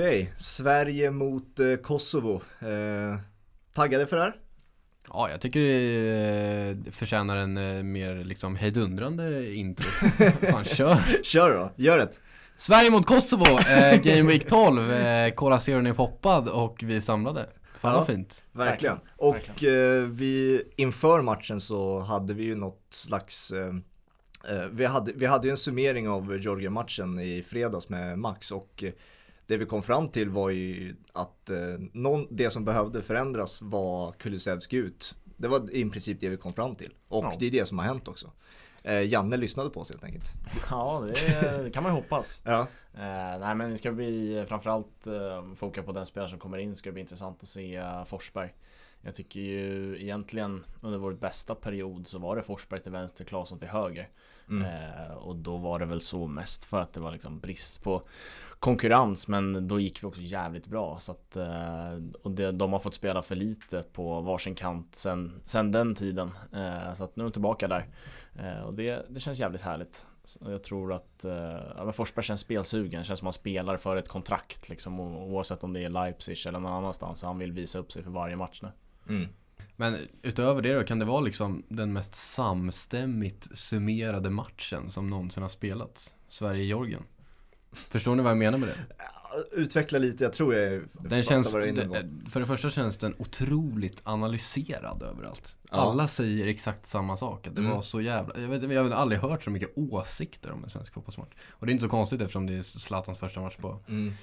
Okej, okay. Sverige mot eh, Kosovo. Eh, taggade för det här? Ja, jag tycker det förtjänar en eh, mer liksom hejdundrande intro. Fan, kör! kör då, gör det! Sverige mot Kosovo, eh, Game Week 12, eh, Cola Zero är poppad och vi är samlade. Fan ja, vad fint. Verkligen. Och verkligen. Eh, vi, inför matchen så hade vi ju något slags eh, eh vi, hade, vi hade ju en summering av Georgia-matchen i fredags med Max och eh, det vi kom fram till var ju att eh, någon, det som behövde förändras var Kulusevski ut. Det var i princip det vi kom fram till. Och ja. det är det som har hänt också. Eh, Janne lyssnade på oss helt enkelt. Ja, det, det kan man ju hoppas. ja. Eh, nej men det ska bli framförallt eh, foka på den spelare som kommer in. Ska det bli intressant att se uh, Forsberg. Jag tycker ju egentligen under vår bästa period så var det Forsberg till vänster, Claesson till höger. Mm. Eh, och då var det väl så mest för att det var liksom brist på konkurrens men då gick vi också jävligt bra. Så att eh, och det, de har fått spela för lite på varsin kant sen, sen den tiden. Eh, så att nu är de tillbaka där. Eh, och det, det känns jävligt härligt. Jag tror att eh, Forsberg känns spelsugen, känns som han spelar för ett kontrakt liksom oavsett om det är Leipzig eller någon annanstans. Han vill visa upp sig för varje match nu mm. Men utöver det då, kan det vara liksom den mest samstämmigt summerade matchen som någonsin har spelats? Sverige-Georgien? Förstår ni vad jag menar med det? Utveckla lite, jag tror jag den känns, det, För det första känns den otroligt analyserad överallt. Alla säger exakt samma sak. Det mm. var så jävla... Jag, vet, jag har aldrig hört så mycket åsikter om en svensk fotbollsmatch. Och det är inte så konstigt eftersom det är Zlatans första match på mm.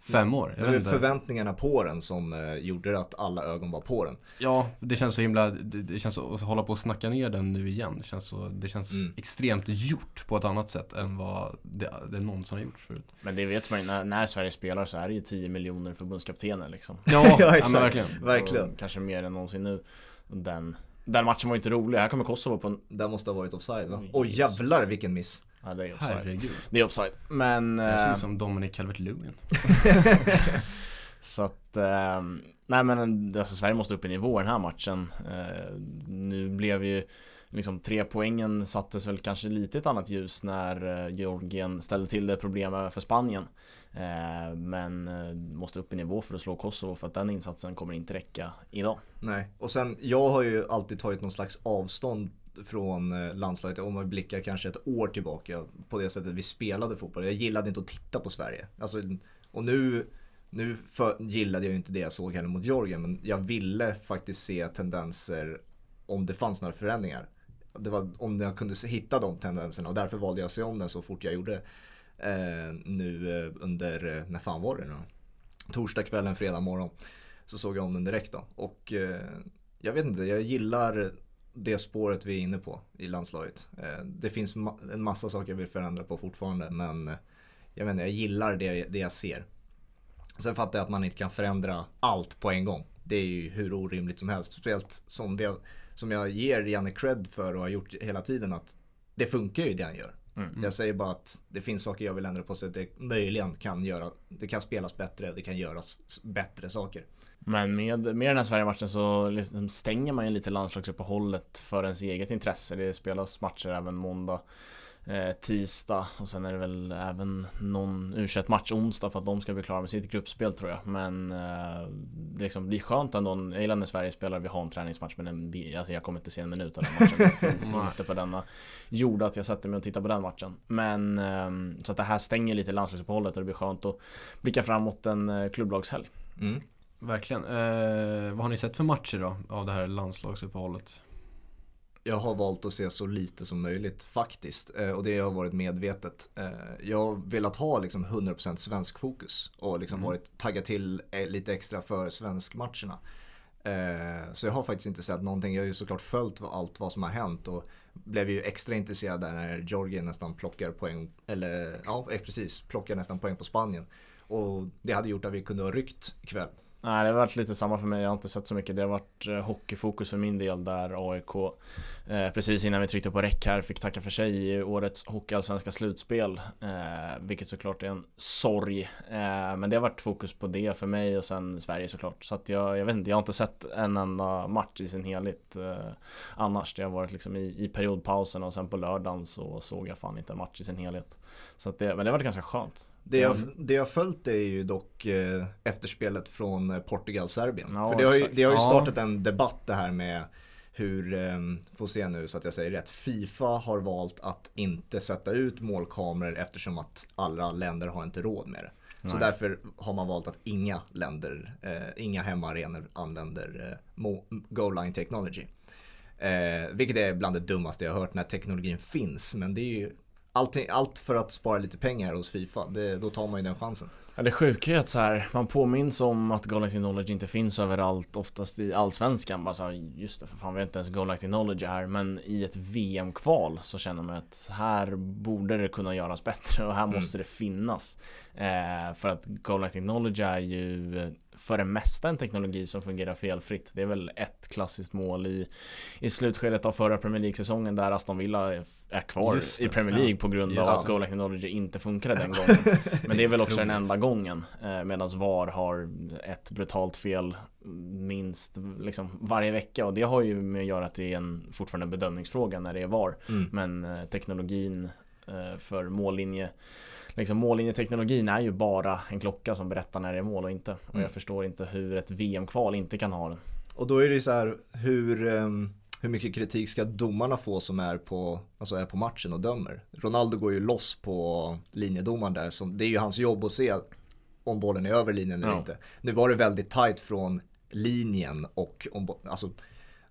fem år. det var förväntningarna på den som eh, gjorde att alla ögon var på den. Ja, det känns så himla... Det, det känns så, att hålla på och snacka ner den nu igen. Det känns, så, det känns mm. extremt gjort på ett annat sätt än vad det, det någonsin har gjorts förut. Men det vet man ju, när, när Sverige spelar så är det ju 10 miljoner förbundskaptener liksom. Ja, ja exakt. Ja, verkligen. verkligen. Och kanske mer än någonsin nu. Den den matchen var inte rolig, här kommer Kosovo på en... Den måste ha varit offside va? Oj oh, jävlar vilken miss! Ja det är offside. Herregud. Det är offside. Men... Det ser ut eh, som Dominic Calvert-Lewin. så att... Eh, nej men alltså, Sverige måste upp i nivå den här matchen. Eh, nu blev ju liksom tre poängen sattes väl kanske lite ett annat ljus när eh, Georgien ställde till det problem för Spanien. Eh, men eh, måste upp i nivå för att slå Kosovo för att den insatsen kommer inte räcka idag. Nej, och sen jag har ju alltid tagit någon slags avstånd från landslaget om man blickar kanske ett år tillbaka på det sättet vi spelade fotboll. Jag gillade inte att titta på Sverige. Alltså, och nu, nu för, gillade jag ju inte det jag såg heller mot Georgien men jag ville faktiskt se tendenser om det fanns några förändringar det var om jag kunde hitta de tendenserna och därför valde jag att se om den så fort jag gjorde eh, nu eh, under, eh, när fan var det nu Torsdag kvällen, fredag morgon. Så såg jag om den direkt då. Och eh, jag vet inte, jag gillar det spåret vi är inne på i landslaget. Eh, det finns ma en massa saker jag vill förändra på fortfarande men eh, jag, vet jag gillar det, det jag ser. Sen fattar jag att man inte kan förändra allt på en gång. Det är ju hur orimligt som helst. Speciellt som vi har som jag ger Janne cred för och har gjort hela tiden att det funkar ju det han gör. Mm. Jag säger bara att det finns saker jag vill ändra på så att det möjligen kan göra, det kan spelas bättre, det kan göras bättre saker. Men med, med den här Sverige-matchen så liksom stänger man ju lite landslagsuppehållet för ens eget intresse. Det spelas matcher även måndag tisdag och sen är det väl även någon u match onsdag för att de ska bli klara med sitt gruppspel tror jag. Men eh, det liksom blir skönt ändå. Jag gillar när Sverige spelar, vi har en träningsmatch men den, alltså jag kommer inte se en minut av den matchen. Det finns inte på denna gjorde att jag sätter mig och tittar på den matchen. Men eh, så att det här stänger lite landslagsuppehållet och det blir skönt att blicka framåt en eh, klubblagshelg. Mm. Verkligen. Eh, vad har ni sett för matcher då av det här landslagsuppehållet? Jag har valt att se så lite som möjligt faktiskt. Eh, och det har varit medvetet. Eh, jag har velat ha liksom 100% svensk fokus och liksom mm. varit taggad till eh, lite extra för svenskmatcherna. Så jag har faktiskt inte sett någonting. Jag har ju såklart följt allt vad som har hänt och blev ju extra intresserad där när Georgien nästan plockar poäng, eller ja precis, plockar nästan poäng på Spanien. Och det hade gjort att vi kunde ha ryckt ikväll. Nej, det har varit lite samma för mig. Jag har inte sett så mycket. Det har varit eh, hockeyfokus för min del där AIK eh, precis innan vi tryckte på räck här fick tacka för sig i årets hockeyallsvenska slutspel. Eh, vilket såklart är en sorg. Eh, men det har varit fokus på det för mig och sen Sverige såklart. Så att jag, jag vet inte, jag har inte sett en enda match i sin helhet eh, annars. Det har varit liksom i, i periodpausen och sen på lördagen så såg jag fan inte en match i sin helhet. Så att det, men det har varit ganska skönt det jag, det jag följt är ju dock eh, efterspelet från eh, Portugal-Serbien. Ja, För det har, ju, det har ju startat en debatt det här med hur, eh, får se nu så att jag säger rätt, Fifa har valt att inte sätta ut målkameror eftersom att alla länder har inte råd med det. Nej. Så därför har man valt att inga länder, eh, inga hemmaarenor använder eh, goal line technology. Eh, vilket är bland det dummaste jag har hört när teknologin finns. Men det är ju allting, allt för att spara lite pengar hos Fifa. Det, då tar man ju den chansen. Ja, det sjuka är att så här, man påminns om att Goal Knowledge inte finns överallt, oftast i Allsvenskan. Bara så här, just det, för fan vi har inte ens Goal Knowledge här. Men i ett VM-kval så känner man att här borde det kunna göras bättre och här mm. måste det finnas. Eh, för att Goal Knowledge är ju för det mesta en teknologi som fungerar felfritt. Det är väl ett klassiskt mål i, i slutskedet av förra Premier League-säsongen där Aston Villa är kvar i Premier League ja. på grund av att Goal Technology inte funkade den gången. Men det är väl också den enda gången. Eh, Medan VAR har ett brutalt fel minst liksom varje vecka och det har ju med att göra att det är en fortfarande en bedömningsfråga när det är VAR. Mm. Men eh, teknologin eh, för mållinje liksom mållinjeteknologin är ju bara en klocka som berättar när det är mål och inte. Och jag mm. förstår inte hur ett VM-kval inte kan ha den. Och då är det ju så här, hur, ehm, hur mycket kritik ska domarna få som är på, alltså är på matchen och dömer? Ronaldo går ju loss på linjedomaren där, som, det är ju hans jobb att se om bollen är över linjen eller ja. inte. Nu var det väldigt tight från linjen och om, alltså,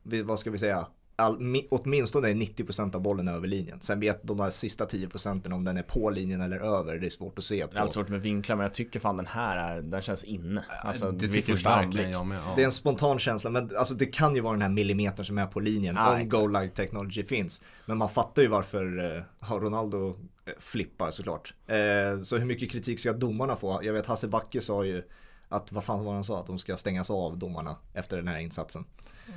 vad ska vi säga, all, åtminstone är 90% av bollen över linjen. Sen vet de där sista 10% om den är på linjen eller över, det är svårt att se. På. Det är allt svårt med vinklar, men jag tycker fan den här är, den känns inne. Alltså, det vid första anblick. Jag med, ja. Det är en spontan känsla, men alltså, det kan ju vara den här millimetern som är på linjen ah, om Go Light Technology finns. Men man fattar ju varför eh, Ronaldo eh, flippar såklart. Eh, så hur mycket kritik ska domarna få? Jag vet Hasse Backe sa ju att, vad fan var han sa, att de ska stängas av domarna efter den här insatsen.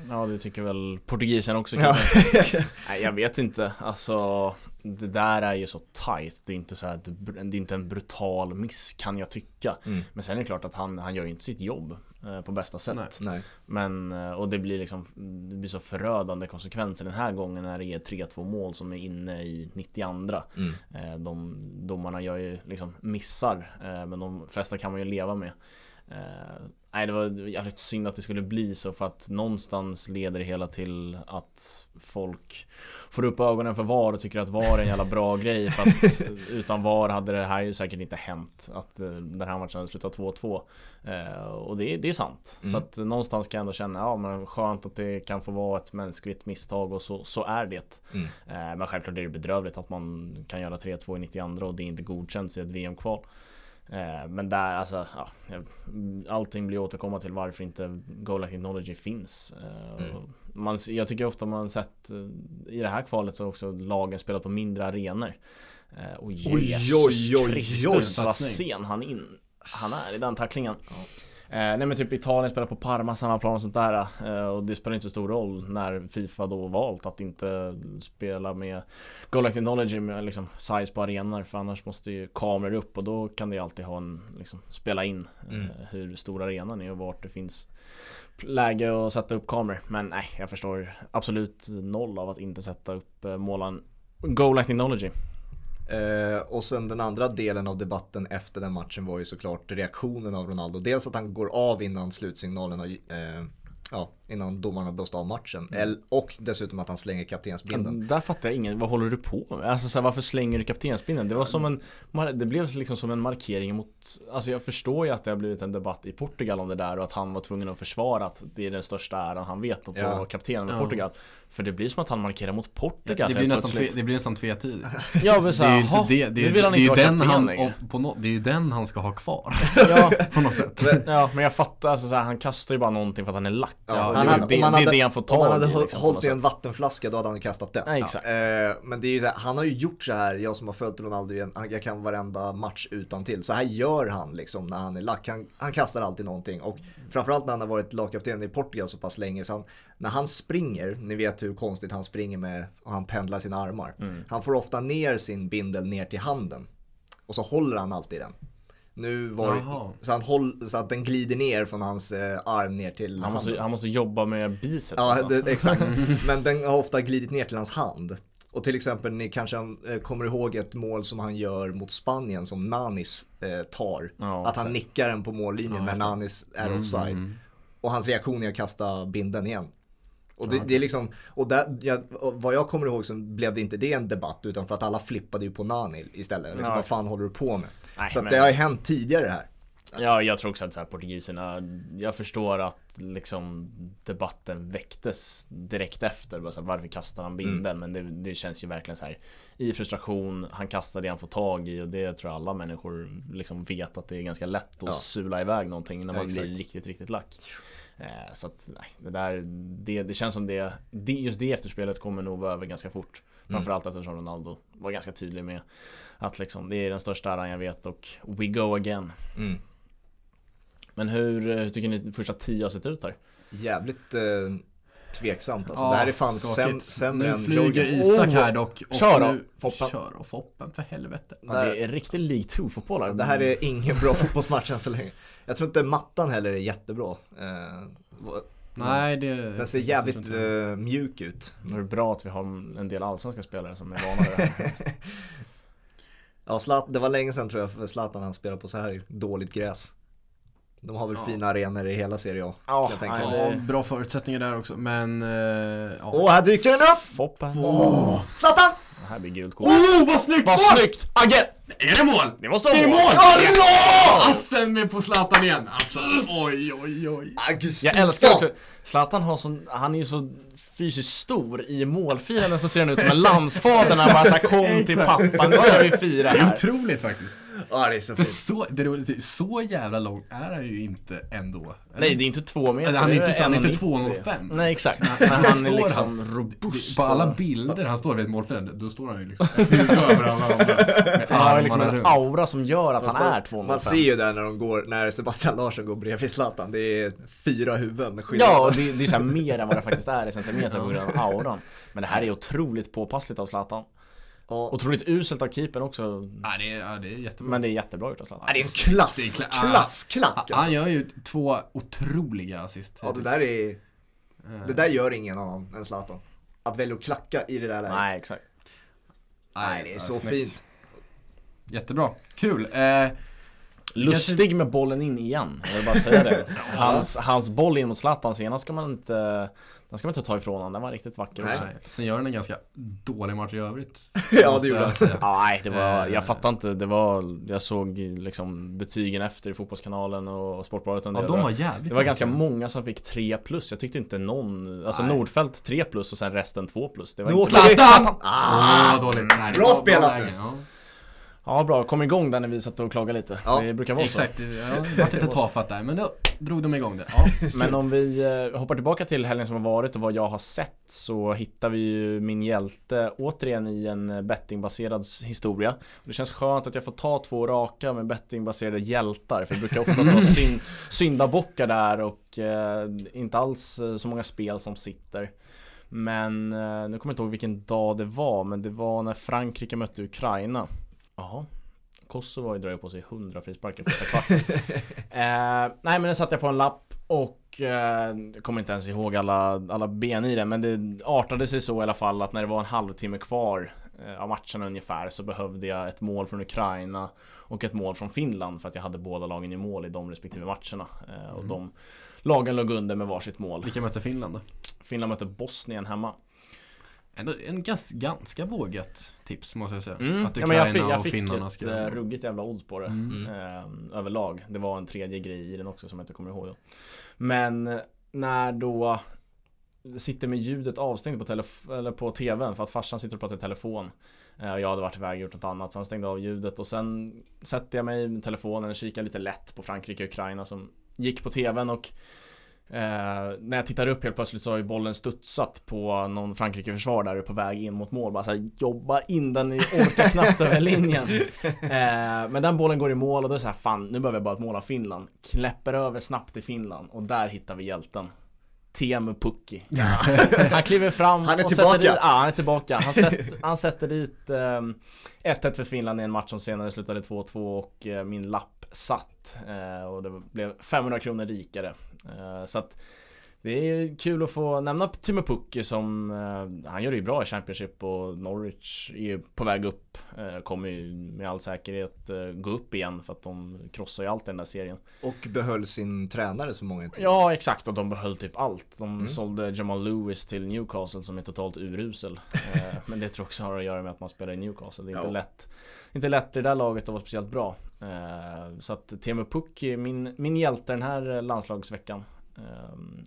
Ja det tycker väl portugisen också ja. Nej jag vet inte, alltså Det där är ju så tight, det är inte så här, det är inte en brutal miss kan jag tycka mm. Men sen är det klart att han, han gör ju inte sitt jobb eh, på bästa sätt Nej. Nej. Men, eh, och det blir liksom Det blir så förödande konsekvenser den här gången när det är 3-2 mål som är inne i 92 mm. Eh, de domarna gör ju liksom missar Men de flesta kan man ju leva med nej, det var jävligt synd att det skulle bli så för att någonstans leder det hela till att folk får upp ögonen för VAR och tycker att VAR är en jävla bra grej för att utan VAR hade det här ju säkert inte hänt att eh, den här matchen hade slutat 2-2 eh, och det, det är sant mm. så att någonstans kan jag ändå känna ja men skönt att det kan få vara ett mänskligt misstag och så, så är det mm. men självklart är det bedrövligt att man kan göra 3-2 i 92 och det är inte godkänns i ett VM-kval Eh, men där, alltså, ja, allting blir återkomma till varför inte Goal Technology finns. Eh, mm. Man, jag tycker ofta man sett eh, i det här kvalet så också lagen spelat på mindre arenor. Och Jesus oj, oj, oj, Kristus vad sen han, in, han är i den tacklingen. Ja. Eh, nej men typ Italien spelar på Parma, samma plan och sånt där. Eh, och det spelar inte så stor roll när Fifa då valt att inte spela med Goal Technology med liksom size på arenor. För annars måste ju kameror upp och då kan det alltid ha en, liksom, spela in eh, mm. hur stor arenan är och vart det finns läge att sätta upp kameror. Men nej, jag förstår absolut noll av att inte sätta upp målan Goal Technology. Eh, och sen den andra delen av debatten efter den matchen var ju såklart reaktionen av Ronaldo. Dels att han går av innan slutsignalen har, eh, ja, innan domarna blåst av matchen. Mm. Och dessutom att han slänger kaptensbindeln. Där fattar jag ingen, vad håller du på med? Alltså så här, varför slänger du kaptensbindeln? Det var som en, det blev liksom som en markering mot, alltså jag förstår ju att det har blivit en debatt i Portugal om det där och att han var tvungen att försvara att det är den största äran han vet att få ja. vara kapten med ja. Portugal. För det blir som att han markerar mot Portugal Det, det blir, nästan tve, det blir nästan tvetydigt Ja men såhär, det är ju det, det, vill han inte vara den han, på no, Det är ju den han ska ha kvar Ja På något sätt Ja men jag fattar, alltså såhär, han kastar ju bara någonting för att han är lack ja, han hade, det, det, det han får tag Om han hade i, liksom, hållit i en vattenflaska då hade han kastat den. Ja, exakt. Eh, men det är ju här, han har ju gjort så här, jag som har följt Ronaldo jag kan varenda match utan till. Så här gör han liksom när han är lack. Han, han kastar alltid någonting och framförallt när han har varit lagkapten i Portugal så pass länge så han, när han springer, ni vet hur konstigt han springer med och han pendlar sina armar. Mm. Han får ofta ner sin bindel ner till handen och så håller han alltid den. Nu var så, han håll, så att den glider ner från hans eh, arm ner till han måste, han måste jobba med biceps Ja, det, exakt. Men den har ofta glidit ner till hans hand. Och till exempel ni kanske eh, kommer ihåg ett mål som han gör mot Spanien som Nanis eh, tar. Ja, att han nickar den på mållinjen ja, när Nanis är mm, offside. Mm, mm. Och hans reaktion är att kasta binden igen. Och det, det är liksom, och där, ja, vad jag kommer ihåg så blev det inte det en debatt utan för att alla flippade ju på Nani istället. Liksom, ja, vad fan håller du på med? Nej, så men... det har ju hänt tidigare här. Ja, jag tror också att så här, portugiserna, jag förstår att liksom debatten väcktes direkt efter. Bara så här, varför kastar han binden? Mm. Men det, det, känns ju verkligen så här i frustration, han kastar det han får tag i och det tror jag alla människor liksom vet att det är ganska lätt att ja. sula iväg någonting när man ja, blir riktigt, riktigt lack. Eh, så att nej, det där, det, det känns som det, det, just det efterspelet kommer nog vara över ganska fort. Mm. Framförallt eftersom Ronaldo var ganska tydlig med att liksom, det är den största äran jag vet och we go again. Mm. Men hur, hur tycker ni första tio har sett ut här? Jävligt eh, tveksamt alltså. Ja, det här är fan sämre än Nu flyger Isak här dock. Och kör då, Foppen. Kör då, Foppen för helvete. Ja, det är riktig League 2-fotboll här. Det här är ingen bra fotbollsmatch än så länge. Jag tror inte mattan heller är jättebra. Eh, Nej, det... Den ser jävligt uh, mjuk ut. Det är bra att vi har en del allsvenska spelare som är vana vid det Ja, Zlat, det var länge sedan tror jag för Zlatan han spelade på så här dåligt gräs. De har väl ja. fina arenor i hela Serie A. Ja, ja bra förutsättningar där också, men... Eh, ja. Åh, här dyker den upp! Foppen. Åh, Zlatan! Det här blir gult kort. Oh, vad snyggt! Vad snyggt! Agge! Är det mål? Det måste vara mål! Det är mål! Ja! Assen med på Zlatan igen. Alltså, oj, oj, oj. Jag älskar också, Zlatan har sån, han är ju så fysiskt stor i målfirandet så ser han ut som en landsfader när han bara såhär kom till pappa, nu ska vi fira här. Det är otroligt faktiskt. Ja, det är så För så, det är så jävla lång är han ju inte ändå. Nej, det är inte två meter. Han är inte, han är inte 2,05. Nej, exakt. Men han är liksom robust. På alla bilder han står vid ett målfält, då står han ju liksom över alla andra. Har liksom en aura som gör att han är 2,05. Man ser ju det när de går, när Sebastian Larsson går bredvid Zlatan. Det är fyra huvuden Ja, det, det är så mer än vad det faktiskt är i centimeter på grund av auran. Men det här är otroligt påpassligt av Zlatan. Ja. Otroligt uselt av keepern också. Ja, det är, ja, det är jättebra. Men det är jättebra gjort av Zlatan. Ja, det är en klass, det är kla klassklack alltså. Han gör ju två otroliga assist. Ja, det där är... Det där gör ingen annan än Zlatan. Att välja att klacka i det där läget. Nej, exakt. Nej, det är så snyggt. fint. Jättebra. Kul. Eh, Lustig med bollen in igen, jag vill bara säga det. Hans, hans boll in mot Zlatan senast ska man inte Den ska man inte ta ifrån honom, den var riktigt vacker nej. också. Sen gör han en ganska dålig match i övrigt. ja det gjorde han. nej, det var, jag fattar inte, det var Jag såg liksom betygen efter i Fotbollskanalen och Sportbladet Ja, de var jävligt Det var ganska många som fick 3 plus, jag tyckte inte någon Alltså nej. Nordfält 3 plus och sen resten 2 plus det var Nå, inte... Zlatan! Ah, dåligt. Nej, bra spelat! Ja bra, kom igång där när vi satt och klagade lite. Ja, det brukar vara exakt. så. Exakt, ja, det var lite tafatt där men då drog de igång det. Ja, men om vi eh, hoppar tillbaka till helgen som har varit och vad jag har sett så hittar vi ju min hjälte återigen i en bettingbaserad historia. Det känns skönt att jag får ta två raka med bettingbaserade hjältar för det brukar oftast vara syn syndabockar där och eh, inte alls eh, så många spel som sitter. Men eh, nu kommer jag inte ihåg vilken dag det var men det var när Frankrike mötte Ukraina. Jaha. Kosovo drar ju på sig 100 frisparkar första kvart. eh, nej men den satte jag på en lapp och eh, jag kommer inte ens ihåg alla, alla ben i det men det artade sig så i alla fall att när det var en halvtimme kvar eh, av matchen ungefär så behövde jag ett mål från Ukraina och ett mål från Finland för att jag hade båda lagen i mål i de respektive matcherna. Eh, och mm. de lagen låg under med varsitt mål. Vilka mötte Finland då? Finland mötte Bosnien hemma. En, en ganska, ganska vågat tips måste jag säga. Mm. Att Ukraina ja, jag fick, jag och finnarna fick ett ska... ruggigt jävla odds på det. Mm. Eh, överlag. Det var en tredje grej i den också som jag inte kommer ihåg. Men när då sitter med ljudet avstängt på, telef- eller på tvn för att farsan sitter och pratar i telefon. Eh, och jag hade varit iväg och gjort något annat så han stängde av ljudet och sen sätter jag mig med telefonen och kikar lite lätt på Frankrike och Ukraina som gick på tvn och Eh, när jag tittar upp helt plötsligt så har ju bollen studsat på någon Frankrike-försvar där på väg in mot mål. Bara såhär jobba in den, orkar knappt över linjen. Eh, men den bollen går i mål och då är det såhär fan nu behöver jag bara ett mål av Finland. Knäpper över snabbt till Finland och där hittar vi hjälten. Teemu Pukki. Ja. Han kliver fram han är och tillbaka. sätter dit, ja han är tillbaka. Han, sätt, han sätter dit 1-1 eh, för Finland i en match som senare slutade 2-2 och eh, min lapp satt. Eh, och det blev 500 kronor rikare. Eh, så att det är kul att få nämna Timo Pukki som eh, Han gör det ju bra i Championship och Norwich är ju på väg upp eh, Kommer ju med all säkerhet eh, gå upp igen för att de krossar ju allt i den där serien. Och behöll sin tränare så många inte Ja exakt. Och de behöll typ allt. De mm. sålde Jamal Lewis till Newcastle som är totalt urusel. Eh, Men det tror jag också har att göra med att man spelar i Newcastle. Det är inte ja. lätt Inte lätt i det där laget att vara speciellt bra. Eh, Så att Timo Pukki, min, min hjälte den här landslagsveckan. Ehm,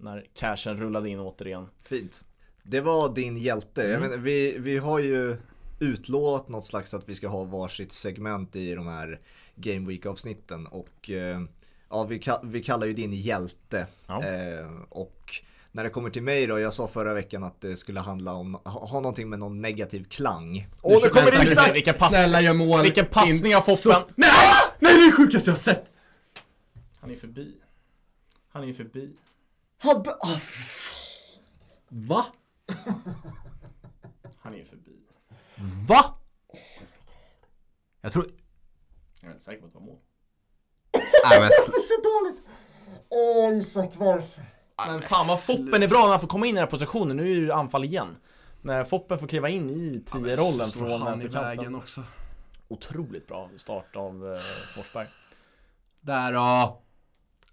när cashen rullade in återigen. Fint. Det var din hjälte. Mm. Jag menar, vi, vi har ju utlovat något slags att vi ska ha varsitt segment i de här Game Week avsnitten och eh, ja, vi, vi kallar ju din hjälte. Ja. Eh, och när det kommer till mig då, jag sa förra veckan att det skulle handla om, ha, ha någonting med någon negativ klang. Åh, oh, nu kommer Isak! Vilken, pass, Snälla gör mål! Vilken passning av Foppen! Nej! Nej, det är det sjukaste jag har sett! Han är förbi. Han är ju förbi. Han... Oh, Va? Han är ju förbi. Va? Jag tror... Jag är inte säker på att det var mål. Nej men... Det är så dåligt! Åh Isak, varför? Men fan vad Foppen är bra när han får komma in i den här positionen. Nu är det anfall igen. När Foppen får kliva in i 10-rollen ja, från vänsterkanten. också. Otroligt bra start av eh, Forsberg. Där då!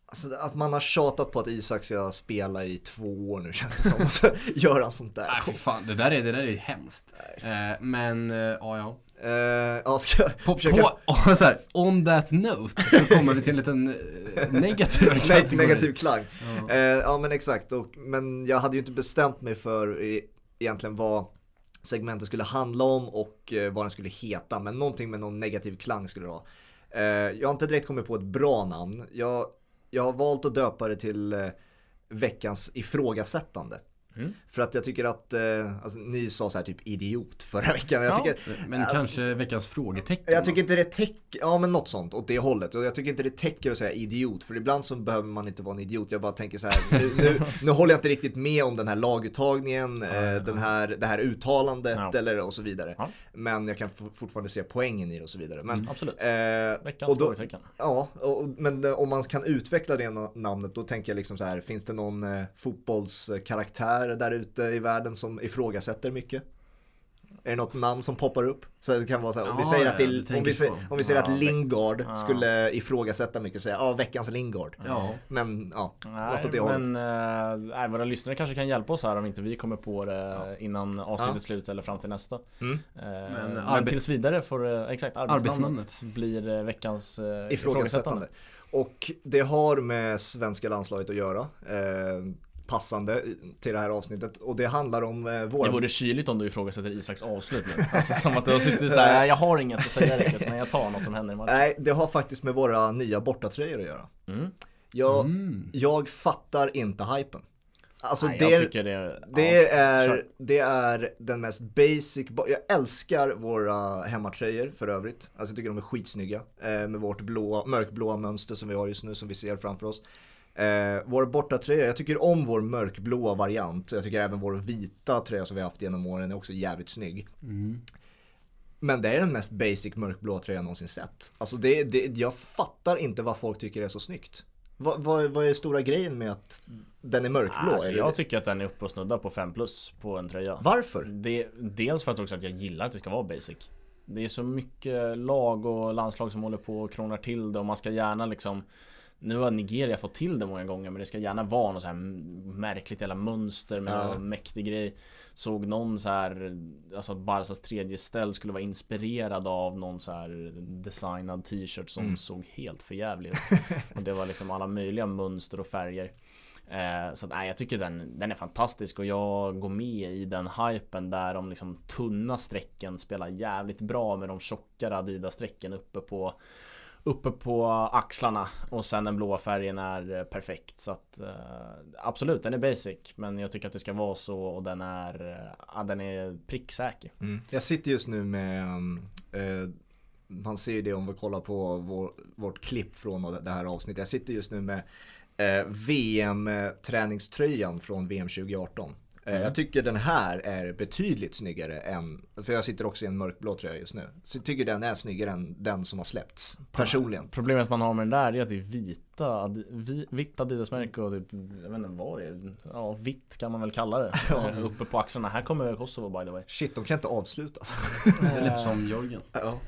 Alltså att man har tjatat på att Isak ska spela i två år nu känns det som. Och så gör han sånt där. Nej för fan, det där är, det där är hemskt. Eh, men, eh, ja ja. Uh, ja, ska jag på, försöka... på, så här, on that note så kommer vi till en liten uh, negativ kategori. Negativ klang. Ja. Uh, ja men exakt, och, men jag hade ju inte bestämt mig för egentligen vad segmentet skulle handla om och vad den skulle heta. Men någonting med någon negativ klang skulle det vara. jag har inte direkt kommit på ett bra namn. Jag jag har valt att döpa det till eh, veckans ifrågasättande. Mm. För att jag tycker att, eh, alltså, ni sa så här typ idiot förra veckan. Jag tycker, men äh, kanske veckans frågetecken? Jag tycker inte det täcker, ja men något sånt åt det hållet. Och jag tycker inte det täcker att säga idiot. För ibland så behöver man inte vara en idiot. Jag bara tänker så här, nu, nu, nu håller jag inte riktigt med om den här laguttagningen, eh, den här, det här uttalandet ja. eller och så vidare. Ja. Men jag kan fortfarande se poängen i det och så vidare. Men, mm, absolut. Eh, veckans och då, frågetecken. Ja, och, men eh, om man kan utveckla det namnet då tänker jag liksom så här, finns det någon eh, fotbollskaraktär där ute i världen som ifrågasätter mycket? Är det något namn som poppar upp? Så det kan vara så här, om, vi säger att det, om, vi säger, om vi säger att Lingard ja. skulle ifrågasätta mycket och säga ja, veckans Lingard. Ja. Men ja, något åt det hållet. Men äh, våra lyssnare kanske kan hjälpa oss här om inte vi kommer på det innan avsnittet ja. slut eller fram till nästa. Mm. Äh, men, men tills vidare får exakt arbetsnamnet, arbetsnamnet. blir veckans äh, ifrågasättande. ifrågasättande. Och det har med svenska landslaget att göra. Eh, passande till det här avsnittet och det handlar om eh, våra... Det vore kyligt om du ifrågasätter Isaks avslut nu. Alltså som att du har suttit såhär, jag har inget att säga riktigt men jag tar något som händer i matchen. Nej, det har faktiskt med våra nya bortatröjor att göra. Mm. Jag, mm. jag fattar inte hypen. Alltså Nej, det, jag tycker det, det, ja, är, det är den mest basic, jag älskar våra hemmatröjor för övrigt. Alltså jag tycker de är skitsnygga. Eh, med vårt blåa, mörkblåa mönster som vi har just nu som vi ser framför oss. Eh, vår bortatröja, jag tycker om vår mörkblåa variant. Jag tycker även vår vita tröja som vi haft genom åren är också jävligt snygg. Mm. Men det är den mest basic mörkblåa tröjan jag någonsin sett. Alltså det, det, jag fattar inte vad folk tycker är så snyggt. Vad, vad, vad är stora grejen med att den är mörkblå? Alltså, jag tycker att den är uppe och snuddar på 5 plus på en tröja. Varför? Det, dels för att också att jag gillar att det ska vara basic. Det är så mycket lag och landslag som håller på och krånglar till det och man ska gärna liksom nu har Nigeria fått till det många gånger men det ska gärna vara något så här märkligt jävla mönster med ja. någon mäktig grej Såg någon så här Alltså att Barsas tredje ställ skulle vara inspirerad av någon så här designad t-shirt som mm. såg helt förjävlig ut Och det var liksom alla möjliga mönster och färger eh, Så att, nej, jag tycker den, den är fantastisk och jag går med i den hypen där de liksom tunna strecken spelar jävligt bra med de tjockare Adidas strecken uppe på uppe på axlarna och sen den blåa färgen är perfekt så att eh, absolut den är basic men jag tycker att det ska vara så och den är eh, ja, den är pricksäker. Mm. Jag sitter just nu med eh, man ser det om vi kollar på vår, vårt klipp från det här avsnittet. Jag sitter just nu med eh, VM-träningströjan från VM 2018. Mm. Jag tycker den här är betydligt snyggare än, för jag sitter också i en mörkblå tröja just nu. Så jag tycker den är snyggare än den som har släppts, personligen. Problemet man har med den där är att det är vita, vitt Adidas-märke och typ, jag vet inte vad det är, ja vitt kan man väl kalla det. Ja. Eh, uppe på axlarna, här kommer Kosovo by the way. Shit, de kan inte avslutas. det är lite som Jörgen. Ja.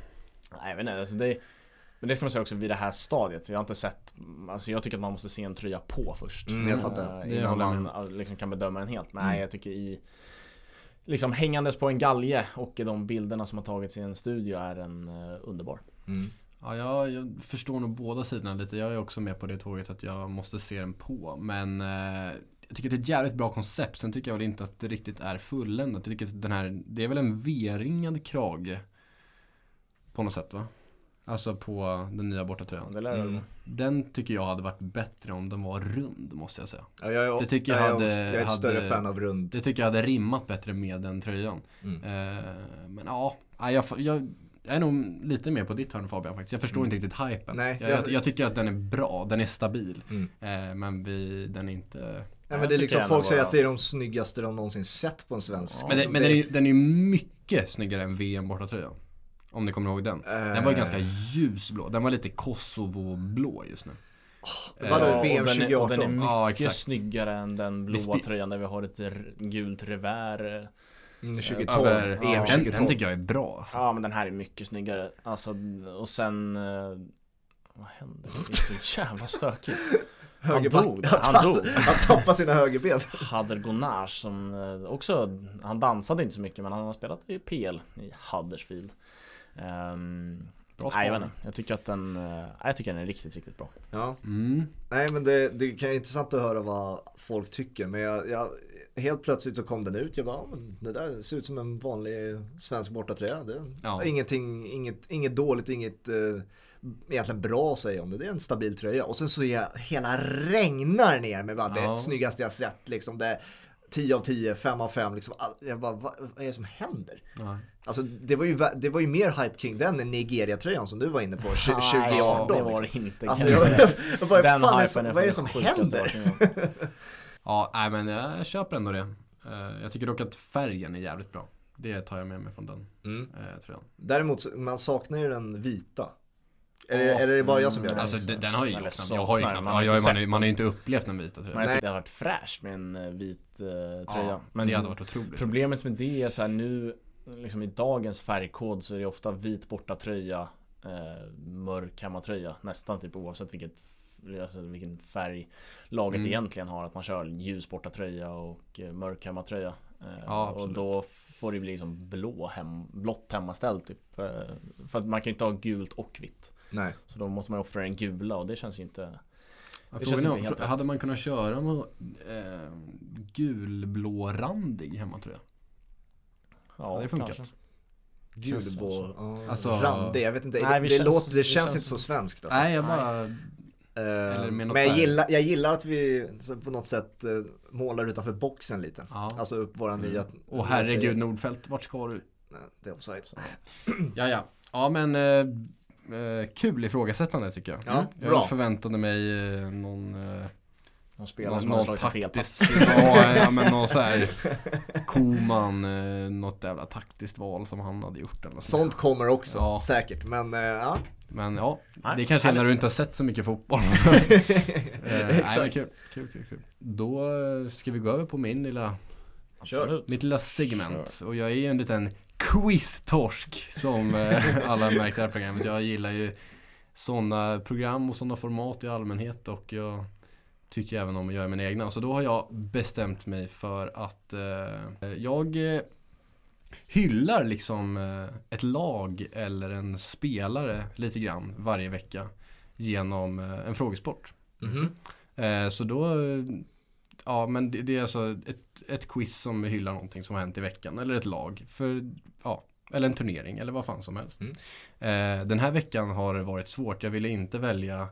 Nej jag vet inte, alltså det men det ska man säga också vid det här stadiet. Jag har inte sett, alltså jag tycker att man måste se en tröja på först. Mm, jag fattar. Uh, innan man liksom kan bedöma den helt. Men mm. nej, jag tycker i Liksom hängandes på en galge och de bilderna som har tagits i en studio är en uh, underbar. Mm. Ja, jag, jag, förstår nog båda sidorna lite. Jag är också med på det tåget att jag måste se den på. Men eh, jag tycker det är ett jävligt bra koncept. Sen tycker jag väl inte att det riktigt är fulländat. Jag tycker att den här, det är väl en V-ringad krage. På något sätt va? Alltså på den nya bortatröjan. Det mm. Den tycker jag hade varit bättre om den var rund måste jag säga. Ja, jag, är, det tycker jag, jag, hade, jag är ett hade, större fan av rund. Det tycker jag hade rimmat bättre med den tröjan. Mm. Eh, men ja, jag, jag, jag, är nog lite mer på ditt hörn Fabian faktiskt. Jag förstår mm. inte riktigt hypen. Nej, jag, jag, tycker att den är bra, den är stabil. Mm. Eh, men vi, den är inte Nej men det är liksom, folk säger att det är de snyggaste de någonsin sett på en svensk. Ja, men, det, men det... den, är, den är mycket snyggare än VM bortatröjan. Om ni kommer ihåg den. Den var ju ganska ljusblå. Den var lite Kosovo-blå just nu. Oh, var det VM 2018? Och den är, mycket ja, exakt. snyggare än den blåa tröjan där vi har ett gult revär. Mm, 2012, Över, EM ja, 2012. Den, den, tycker jag är bra alltså. Ja men den här är mycket snyggare. Alltså, och sen... Eh, vad hände? Det är så jävla stökigt. Han dog, han dog. Han tappade sina högerben. Hader som eh, också, han dansade inte så mycket men han har spelat i PL i Huddersfield. Um, Bra nej, jag, vet inte. jag tycker att den, uh, jag tycker den är riktigt, riktigt bra. Ja. Mm. Nej men det, det kan vara intressant att höra vad folk tycker. Men jag, jag, helt plötsligt så kom den ut. Jag bara, men det där ser ut som en vanlig svensk bortatröja. Det, ja. Ingenting, inget, inget dåligt, inget uh, egentligen bra att säga om det. Det är en stabil tröja. Och sen så är jag hela regnar ner med bara ja. det snyggaste jag sett. Liksom det, 10 av 10, 5 av 5 liksom. Jag bara, vad, vad är det som händer? Ja. Alltså det var, ju, det var ju mer hype kring den än Nigeria-tröjan som du var inne på 2018. Ja, det var det inte. Alltså, jag, jag, bara, den fan, är vad är det som händer? ja, nej men jag köper ändå det. Eh, jag tycker dock att färgen är jävligt bra. Det tar jag med mig från den mm. Eh, tröjan. Däremot, man saknar ju den vita. Är, det, är det bara jag som gör det? Alltså den har ju gjort Jag har ju knappt, man, ja, man, man har ju inte upplevt den vita tröjan. Men jag tycker det hade varit fräscht med en eh, vit uh, tröja. Ja, men det hade varit otroligt. Problemet med det är så här nu, liksom i dagens färgkod så är det ofta vit borta tröja, eh, mörk hemmatröja. Nästan typ oavsett vilket Alltså vilken färg laget mm. egentligen har. Att man kör ljus borta tröja och eh, mörk hemmatröja. Eh, ja, och då får det bli liksom blå hem, blått hemmaställ typ. Eh, för att man kan ju inte ha gult och vitt. Nej. Så då måste man offra den gula och det känns ju inte det känns inte helt Hade man kunnat köra med eh, gulblå-randig hemmatröja? Ja, hade det funkat? Kanske. Gulblå, alltså, randig, jag vet inte. Nej, det, det, känns, låter, det, det känns, känns, inte så svenskt alltså. Nej, jag bara men jag gillar, jag gillar att vi på något sätt uh, målar utanför boxen lite. Ja. Alltså upp våra mm. nya... Och herregud Nordfält, vart ska du? Nej, det är offside. ja, ja. Ja men uh, kul ifrågasättande tycker jag. Ja, jag bra. förväntade mig någon någon spelare som har slagit taktisk, ja, ja men någon så här Koman, något jävla taktiskt val som han hade gjort eller Sånt kommer också, ja. säkert. Men ja, men ja, nej, det kanske är när du inte har sett så mycket fotboll. eh, Exakt. Nej, kul, kul, kul, kul. Då ska vi gå över på min lilla, Kör. mitt lilla segment. Kör. Och jag är ju en liten quiz-torsk som eh, alla märkt i det här programmet. Jag gillar ju sådana program och sådana format i allmänhet och jag tycker även om att göra mina egna. Så då har jag bestämt mig för att eh, jag hyllar liksom eh, ett lag eller en spelare lite grann varje vecka genom eh, en frågesport. Mm -hmm. Så då, ja men det, är alltså ett, ett quiz som hyllar någonting som har hänt i veckan eller ett lag. För, ja, eller en turnering eller vad fan som helst. Mm. Den här veckan har det varit svårt. Jag ville inte välja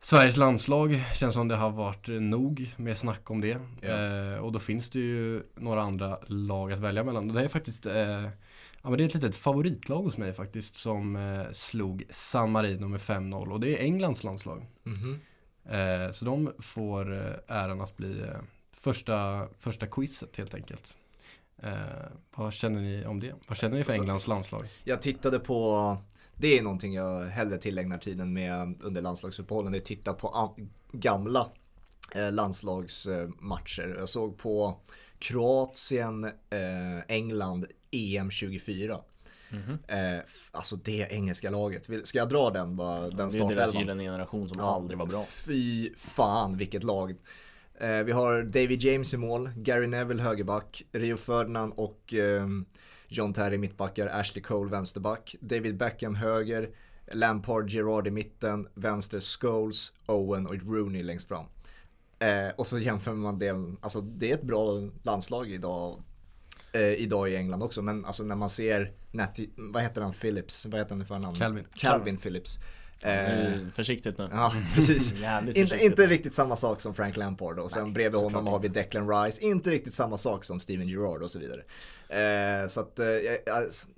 Sveriges landslag känns som det har varit nog med snack om det. Yeah. Eh, och då finns det ju några andra lag att välja mellan. det är faktiskt eh, ja, men det är ett litet favoritlag hos mig faktiskt som eh, slog San Marino med 5-0 och det är Englands landslag. Mm -hmm. så de får eh, äran att bli eh, första, första quizet helt enkelt. Eh, vad känner ni om det? Vad känner ni för Englands landslag? Jag tittade på, det är någonting jag hellre tillägnar tiden med under landslagsuppehållen, det är att titta på gamla eh, landslagsmatcher. Jag såg på Kroatien, eh, England, EM 24. Mm -hmm. eh, alltså det engelska laget. Ska jag dra den bara? Den det är deras gyllene generation som ja, aldrig var bra. Fy fan vilket lag. Eh, vi har David James i mål, Gary Neville högerback, Rio Ferdinand och eh, John Terry mittbackar, Ashley Cole vänsterback, David Beckham höger, Lampard, Gerard i mitten, vänster Scholes, Owen och Rooney längst fram. Eh, och så jämför man det, alltså det är ett bra landslag idag, eh, idag i England också, men alltså när man ser Nathy, vad heter han, Phillips, vad heter han för namn? Calvin. Calvin Phillips. Eh, försiktigt nu. Ja, precis. inte, inte riktigt samma sak som Frank Lampard och sen Nej, bredvid honom har vi Declan Rice. Inte riktigt samma sak som Steven Gerrard och så vidare. Eh, så att eh,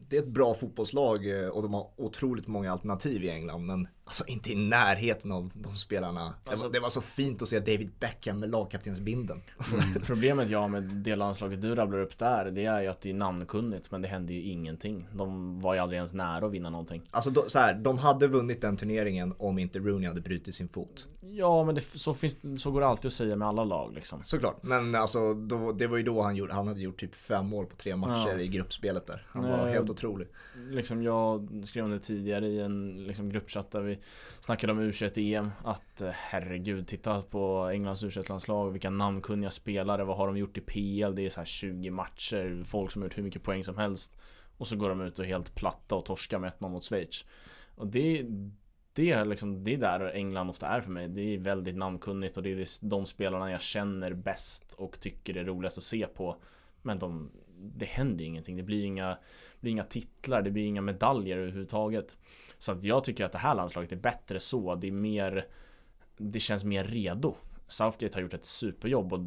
det är ett bra fotbollslag eh, och de har otroligt många alternativ i England men alltså inte i närheten av de spelarna. Alltså, det, var, det, var, så fint att se David Beckham med lagkaptensbinden. Mm. Problemet jag med det landslaget du rabblar upp där det är ju att det är namnkunnigt men det hände ju ingenting. De var ju aldrig ens nära att vinna någonting. Alltså då, så här, de hade vunnit den turneringen om inte Rooney hade brutit sin fot. Ja men det, så, finns, så går det alltid att säga med alla lag liksom. Såklart, men alltså då, det var ju då han gjorde, han hade gjort typ fem mål på tre matcher ja. i gruppspelet där. Han var Nej, helt otrolig. Liksom jag skrev om det tidigare i en liksom, gruppchatt där vi snackade om U21-EM att eh, herregud, titta på Englands U21-landslag, vilka namnkunniga spelare, vad har de gjort i PL? Det är så här 20 matcher, folk som har gjort hur mycket poäng som helst. Och så går de ut och är helt platta och torskar med 1-0 mot Schweiz. Och det, det, är liksom, det är där England ofta är för mig. Det är väldigt namnkunnigt och det är de spelarna jag känner bäst och tycker är roligast att se på. Men de, det händer ingenting. Det blir inga, blir inga titlar, det blir inga medaljer överhuvudtaget. Så att jag tycker att det här landslaget är bättre så. Det är mer Det känns mer redo. Southgate har gjort ett superjobb och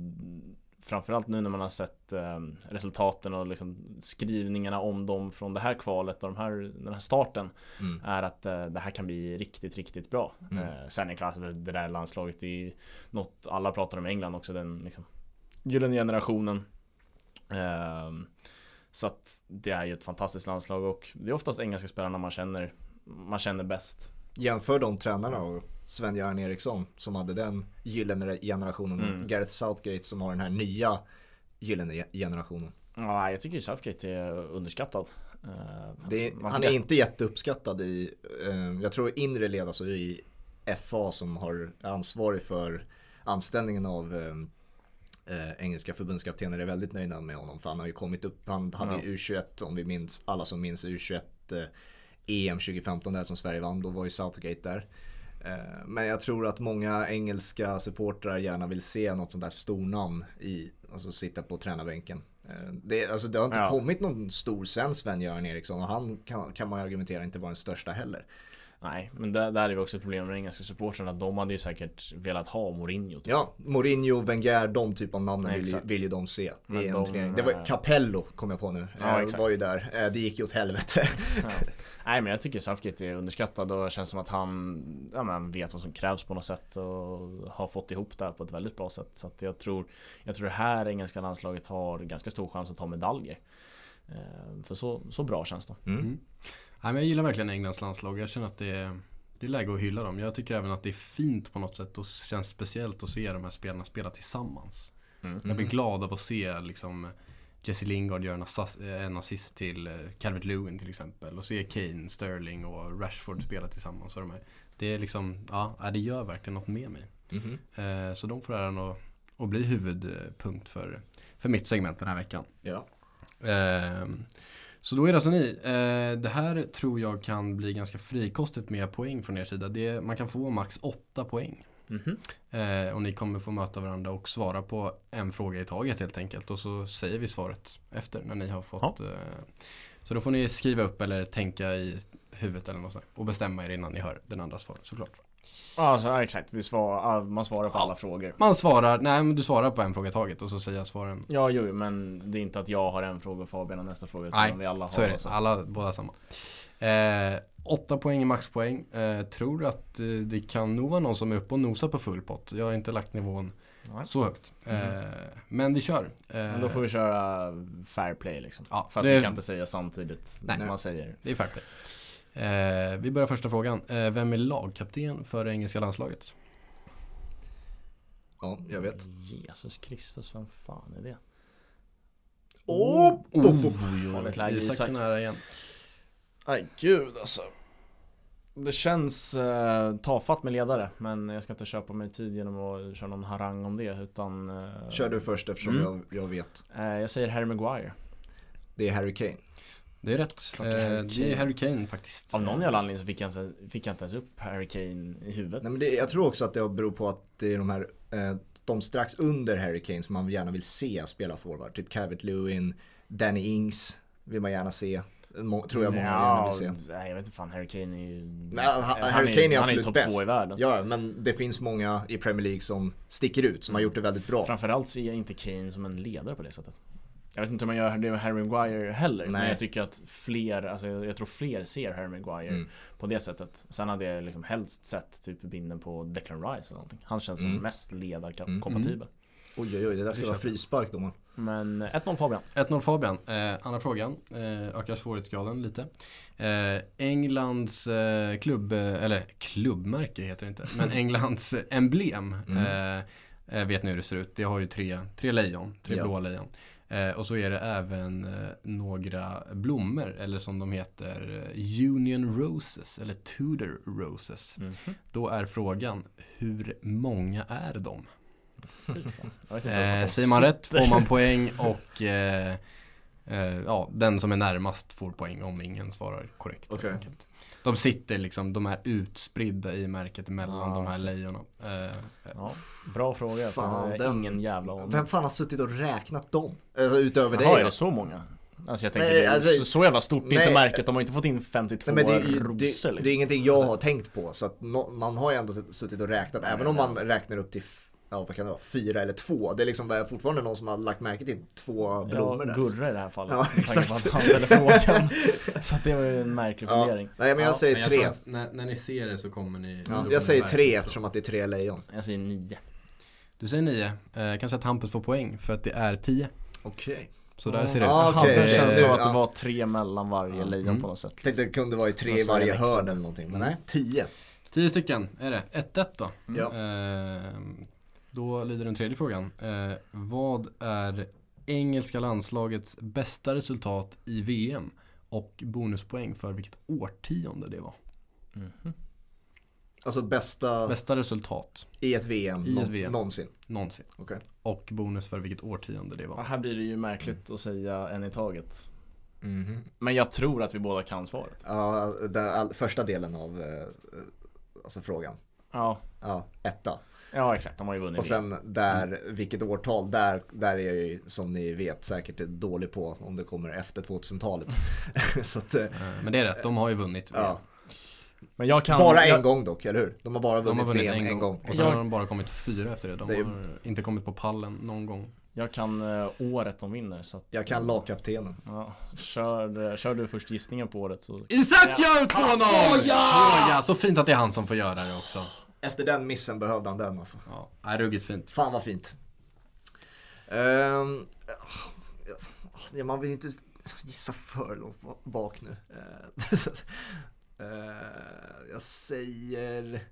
framförallt nu när man har sett eh, resultaten och liksom skrivningarna om dem från det här kvalet och de här, den här starten mm. är att eh, det här kan bli riktigt, riktigt bra. Mm. Eh, sen är det klart att det, där landslaget är något alla pratar om i England också, den liksom, gyllene generationen. Ehm, så att det är ju ett fantastiskt landslag och det är oftast engelska spelarna man känner, man känner bäst. Jämför de tränarna och Sven-Göran Eriksson som hade den gyllene generationen mm. och Gareth Southgate som har den här nya gyllene generationen. Ja, jag tycker Southgate är underskattad. Uh, är, han är inte jätteuppskattad i, uh, jag tror inre led, alltså i FA som har ansvarig för anställningen av eh, engelska förbundskaptener är väldigt nöjda med honom. För han har ju kommit upp, han hade ju U21 om vi minns, alla som minns U21 eh, EM 2015 där som Sverige vann, då var ju Southgate där. Eh, men jag tror att många engelska supportrar gärna vill se något sånt där stornamn i, alltså sitta på tränarbänken. Eh, det, alltså det har inte ja. kommit någon stor sen Sven-Göran Eriksson och han kan, kan man argumentera inte vara den största heller. Nej, men där, där är det också ett problem med engelska supportrarna. De hade ju säkert velat ha Mourinho. Typ. Ja, Mourinho, Wenger, de typ av namnen vill, vill ju de se men i en de, turnering. Det var äh... Capello, kom jag på nu. Ja, exakt. var ju där. Eh, det gick ju åt helvete. Ja. Nej, men jag tycker Southgate är underskattad och det känns som att han ja, men vet vad som krävs på något sätt och har fått ihop det här på ett väldigt bra sätt. Så att jag tror, jag tror det här engelska landslaget har ganska stor chans att ta medaljer. Eh, för så, så bra känns det. Mm. Nej, men jag gillar verkligen Englands landslag. Jag känner att det är, det är läge att hylla dem. Jag tycker även att det är fint på något sätt och känns speciellt att se de här spelarna spela tillsammans. Mm. Jag blir mm. glad av att se liksom Jesse Lingard göra en assist till eh, Calvert Lewin till exempel. Och se Kane, Sterling och Rashford spela tillsammans. Och de här. Det är liksom, ja, det gör verkligen något med mig. Mm. Så de får äran att, att bli huvudpunkt för, för mitt segment den här veckan. Ja. Ehm, så då är det alltså ni. Eh, det här tror jag kan bli ganska frikostigt med poäng från er sida. Det, man kan få max 8 poäng. Mm -hmm. eh, och ni kommer få möta varandra och svara på en fråga i taget helt enkelt. Och så säger vi svaret efter när ni har fått. Ja. Eh, så då får ni skriva upp eller tänka i huvudet eller något sånt. Och bestämma er innan ni hör den andra svaret såklart. Alltså, ja, exakt. Vi svar, man svarar på ja. alla frågor. Man svarar, nej men du svarar på en fråga i taget och så säger jag svaren. Ja, jo, men det är inte att jag har en fråga och Fabian har nästa fråga. Nej, vi alla har så är det. Så. Alla, båda samma. Eh, åtta poäng i maxpoäng. Eh, tror att eh, det kan nog vara någon som är uppe och nosar på full pott. Jag har inte lagt nivån Nej. Så högt. Mm. Eh, men vi kör. men då får vi köra fair play liksom. Ja, För att det... vi kan inte säga samtidigt Nej. man säger. Det är fair play. Eh, vi börjar första frågan. Eh, vem är lagkapten för det engelska landslaget? Ja, jag vet. Jesus Kristus, vem fan är det? Åh! Oh, oh, oh, oh, Isak är nära igen. Nej, gud alltså. Det känns eh, tafatt med ledare, men jag ska inte köpa mig tid genom att köra någon harang om det, utan... Eh, Kör du först eftersom mm. jag, jag vet. Eh, jag säger Harry Maguire. Det är Harry Kane. Det är rätt. Harry det är Harry Kane faktiskt. Av någon jävla anledning så fick jag, inte, fick jag inte ens upp Harry Kane i huvudet. Nej, men det, jag tror också att det beror på att det är de här eh, de strax under Harry Kane som man gärna vill se spela forward. Typ Calvert Lewin, Danny Ings vill man gärna se. Må, tror jag många ja, gärna vill se. Nej, jag vet inte fan, Harry Kane är ju... Men, han, Harry Kane är, är absolut bäst. två i världen. Ja, men det finns många i Premier League som sticker ut, som har gjort det väldigt bra. Framförallt ser jag inte Kane som en ledare på det sättet. Jag vet inte om man gör det med Harry Maguire heller, Nej. men jag tycker att fler, alltså jag tror fler ser Harry Maguire mm. på det sättet. Sen hade jag liksom helst sett typ binden på Declan Rice eller någonting. Han känns mm. som mest ledarkompatibel. Mm. Oj oj oj, det där ska vara frispark då Men 1-0 Fabian. 1-0 Fabian. Eh, andra frågan. Eh, ökar svårighetsgraden lite. Eh, Englands eh, klubb, eh, eller klubbmärke heter det inte, men Englands emblem. Mm. Eh, vet ni hur det ser ut? Det har ju tre, tre lejon, tre ja. blåa lejon. Eh, och så är det även eh, några blommor, eller som de heter eh, Union Roses, eller Tudor Roses. Mm -hmm. Då är frågan, hur många är de? eh, säger man rätt får man poäng och eh, eh, ja, den som är närmast får poäng om ingen svarar korrekt. Okay. De sitter liksom, de är utspridda i märket mellan ah, de här lejonen. Eh, ja, bra fråga, fan, den, ingen jävla aning. Vem fan har suttit och räknat dem? Alltså, utöver Jaha, dig? är det så många? Alltså jag tänker nej, det är alltså, så, så jävla stort, nej, inte märket, de har inte fått in 52 nej, det, rosor det, liksom. det är ingenting jag har tänkt på, så att no, man har ju ändå suttit och räknat, även om man räknar upp till ja vad kan det vara, fyra eller två. Det är liksom fortfarande någon som har lagt märke till två blommor där. Ja, Gurra i det här fallet. Ja, exakt. Han ställer frågan. så det var ju en märklig ja. fundering. Nej men jag säger men jag tre. När, när, ni ser det så kommer ni. Ja, jag säger tre eftersom att det är tre lejon. Jag säger nio. Du säger nio. Eh, kanske att Hampus får poäng för att det är tio. Okej. Okay. Så där ser det ut. Ah, okay. Jag hade en känsla av att det var tre mellan varje lejon mm. på något sätt. Tänkte det kunde vara i tre i varje hörn eller någonting. Men nej, tio. Tio stycken är det. 1-1 då. Ja. Eh, då lyder den tredje frågan. Eh, vad är engelska landslagets bästa resultat i VM? Och bonuspoäng för vilket årtionde det var. Mm. Alltså bästa... Bästa resultat. I ett VM, I ett VM. någonsin? Någonsin. Okay. Och bonus för vilket årtionde det var. Ja, här blir det ju märkligt mm. att säga en i taget. Mm. Men jag tror att vi båda kan svaret. Ja, den första delen av eh, alltså frågan. Ja. Ja, etta. Ja exakt, de har ju vunnit. Och sen där, mm. vilket årtal, där, där är jag ju som ni vet säkert dålig på om det kommer efter 2000-talet. Eh, men det är rätt, de har ju vunnit. Ja. Men jag kan, bara en jag... gång dock, eller hur? De har bara vunnit, de har vunnit en, en, gång. Och sen har de bara kommit fyra efter det. De det har inte kommit på pallen någon gång. Jag kan uh, året de vinner så att, Jag kan lagkaptenen ja, kör, kör du först gissningen på året så Isak gör 2-0! Oh, ja! Så fint att det är han som får göra det också efter den missen behövde han den alltså. Ja, ruggigt fint. Fan vad fint. Um, ja, man vill ju inte gissa för långt bak nu. Uh, jag säger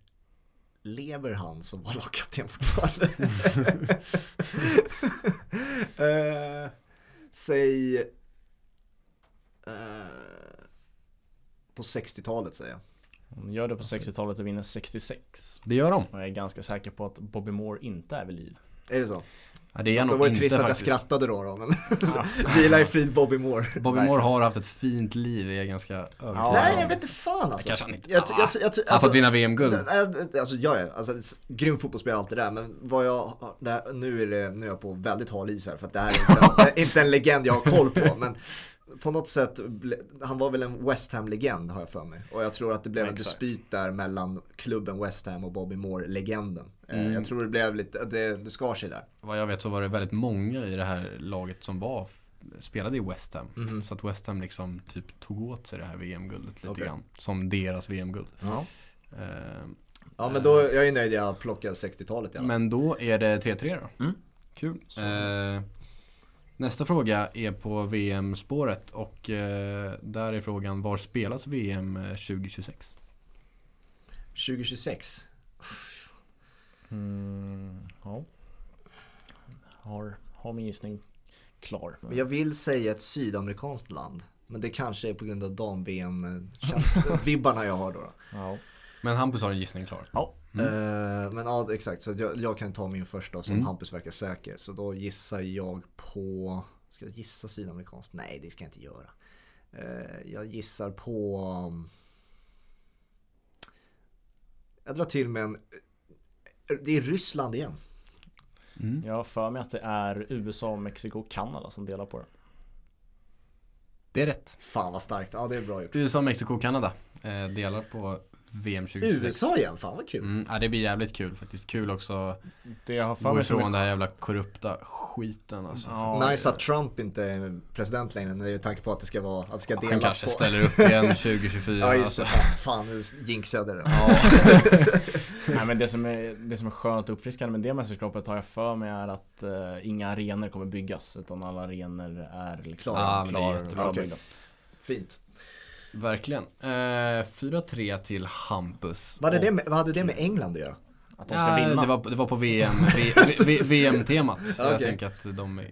Lever han som var lagkapten fortfarande? uh, säg uh, på 60-talet säger jag. De gör det på 60-talet och vinner 66. Det gör de. Och jag är ganska säker på att Bobby Moore inte är vid liv. Är det så? Ja, det är då var det trist att jag skrattade då, då men ja. Vila i frid Bobby Moore Bobby Moore har haft ett fint liv, är jag ganska övertygad ja. Nej jag vet inte fan alltså Kanske han inte jag, jag, jag, alltså, Han har fått vinna VM-guld Alltså jag är, alltså grym fotbollsspelare allt det där Men vad jag, här, nu är det, nu är jag på väldigt hal is här För att det här är inte, inte en legend jag har koll på Men på något sätt, han var väl en West Ham-legend har jag för mig. Och jag tror att det blev ja, en dispyt där mellan klubben West Ham och Bobby Moore-legenden. Eh, mm. Jag tror det blev lite, det, det skar sig där. Vad jag vet så var det väldigt många i det här laget som var spelade i West Ham. Mm. Så att West Ham liksom typ tog åt sig det här VM-guldet lite okay. grann. Som deras VM-guld. Ja. Eh, ja men då, jag är nöjd jag plockade 60-talet i alla Men då är det 3-3 då. Mm. Kul. Eh, nästa fråga är på VM-spåret och eh, där är frågan var spelas VM 2026? 2026? Mm, ja. Har, har min gissning klar. Men jag vill säga ett sydamerikanskt land. Men det kanske är på grund av dam-VM vibbarna jag har då. då. Ja. Men Hampus har en gissning klar. Ja. Mm. Uh, men ja, exakt. Så jag, jag, kan ta min första som Mm. Hampus verkar säker. Så då gissar jag på... Ska jag gissa sydamerikanskt? Nej, det ska jag inte göra. Uh, jag gissar på... um, Jag drar till med en... Det är Ryssland igen. Mm. Jag har för mig att det är USA, Mexiko och Kanada som delar på det. Det är rätt. Fan vad starkt. Ja, det är bra gjort. USA, Mexiko och Kanada eh, delar på VM 2026. USA igen, fan vad kul. Mm, ja, det blir jävligt kul faktiskt. Kul också Det jag har för gå ifrån är- den här jävla korrupta skiten alltså. Ja, Nice att Trump inte är president längre med tanke på att det ska vara, att det ska delas Han kanske på. ställer upp igen 2024. Ja just det, alltså. fan, fan nu jinxade det. Nej men det som, är, det som är skönt och uppfriskande med det mästerskapet har jag för mig är att eh, inga arenor kommer byggas utan alla arenor är liksom är klar, jättebra. klarbyggda. Fint. Verkligen. Eh, 4-3 till Hampus. Vad hade, Och- det med, vad hade det med England att göra? Att de ska Ja, vinna. det, var, det var på VM, VM-temat. Jag Okej. tänker att de, eh,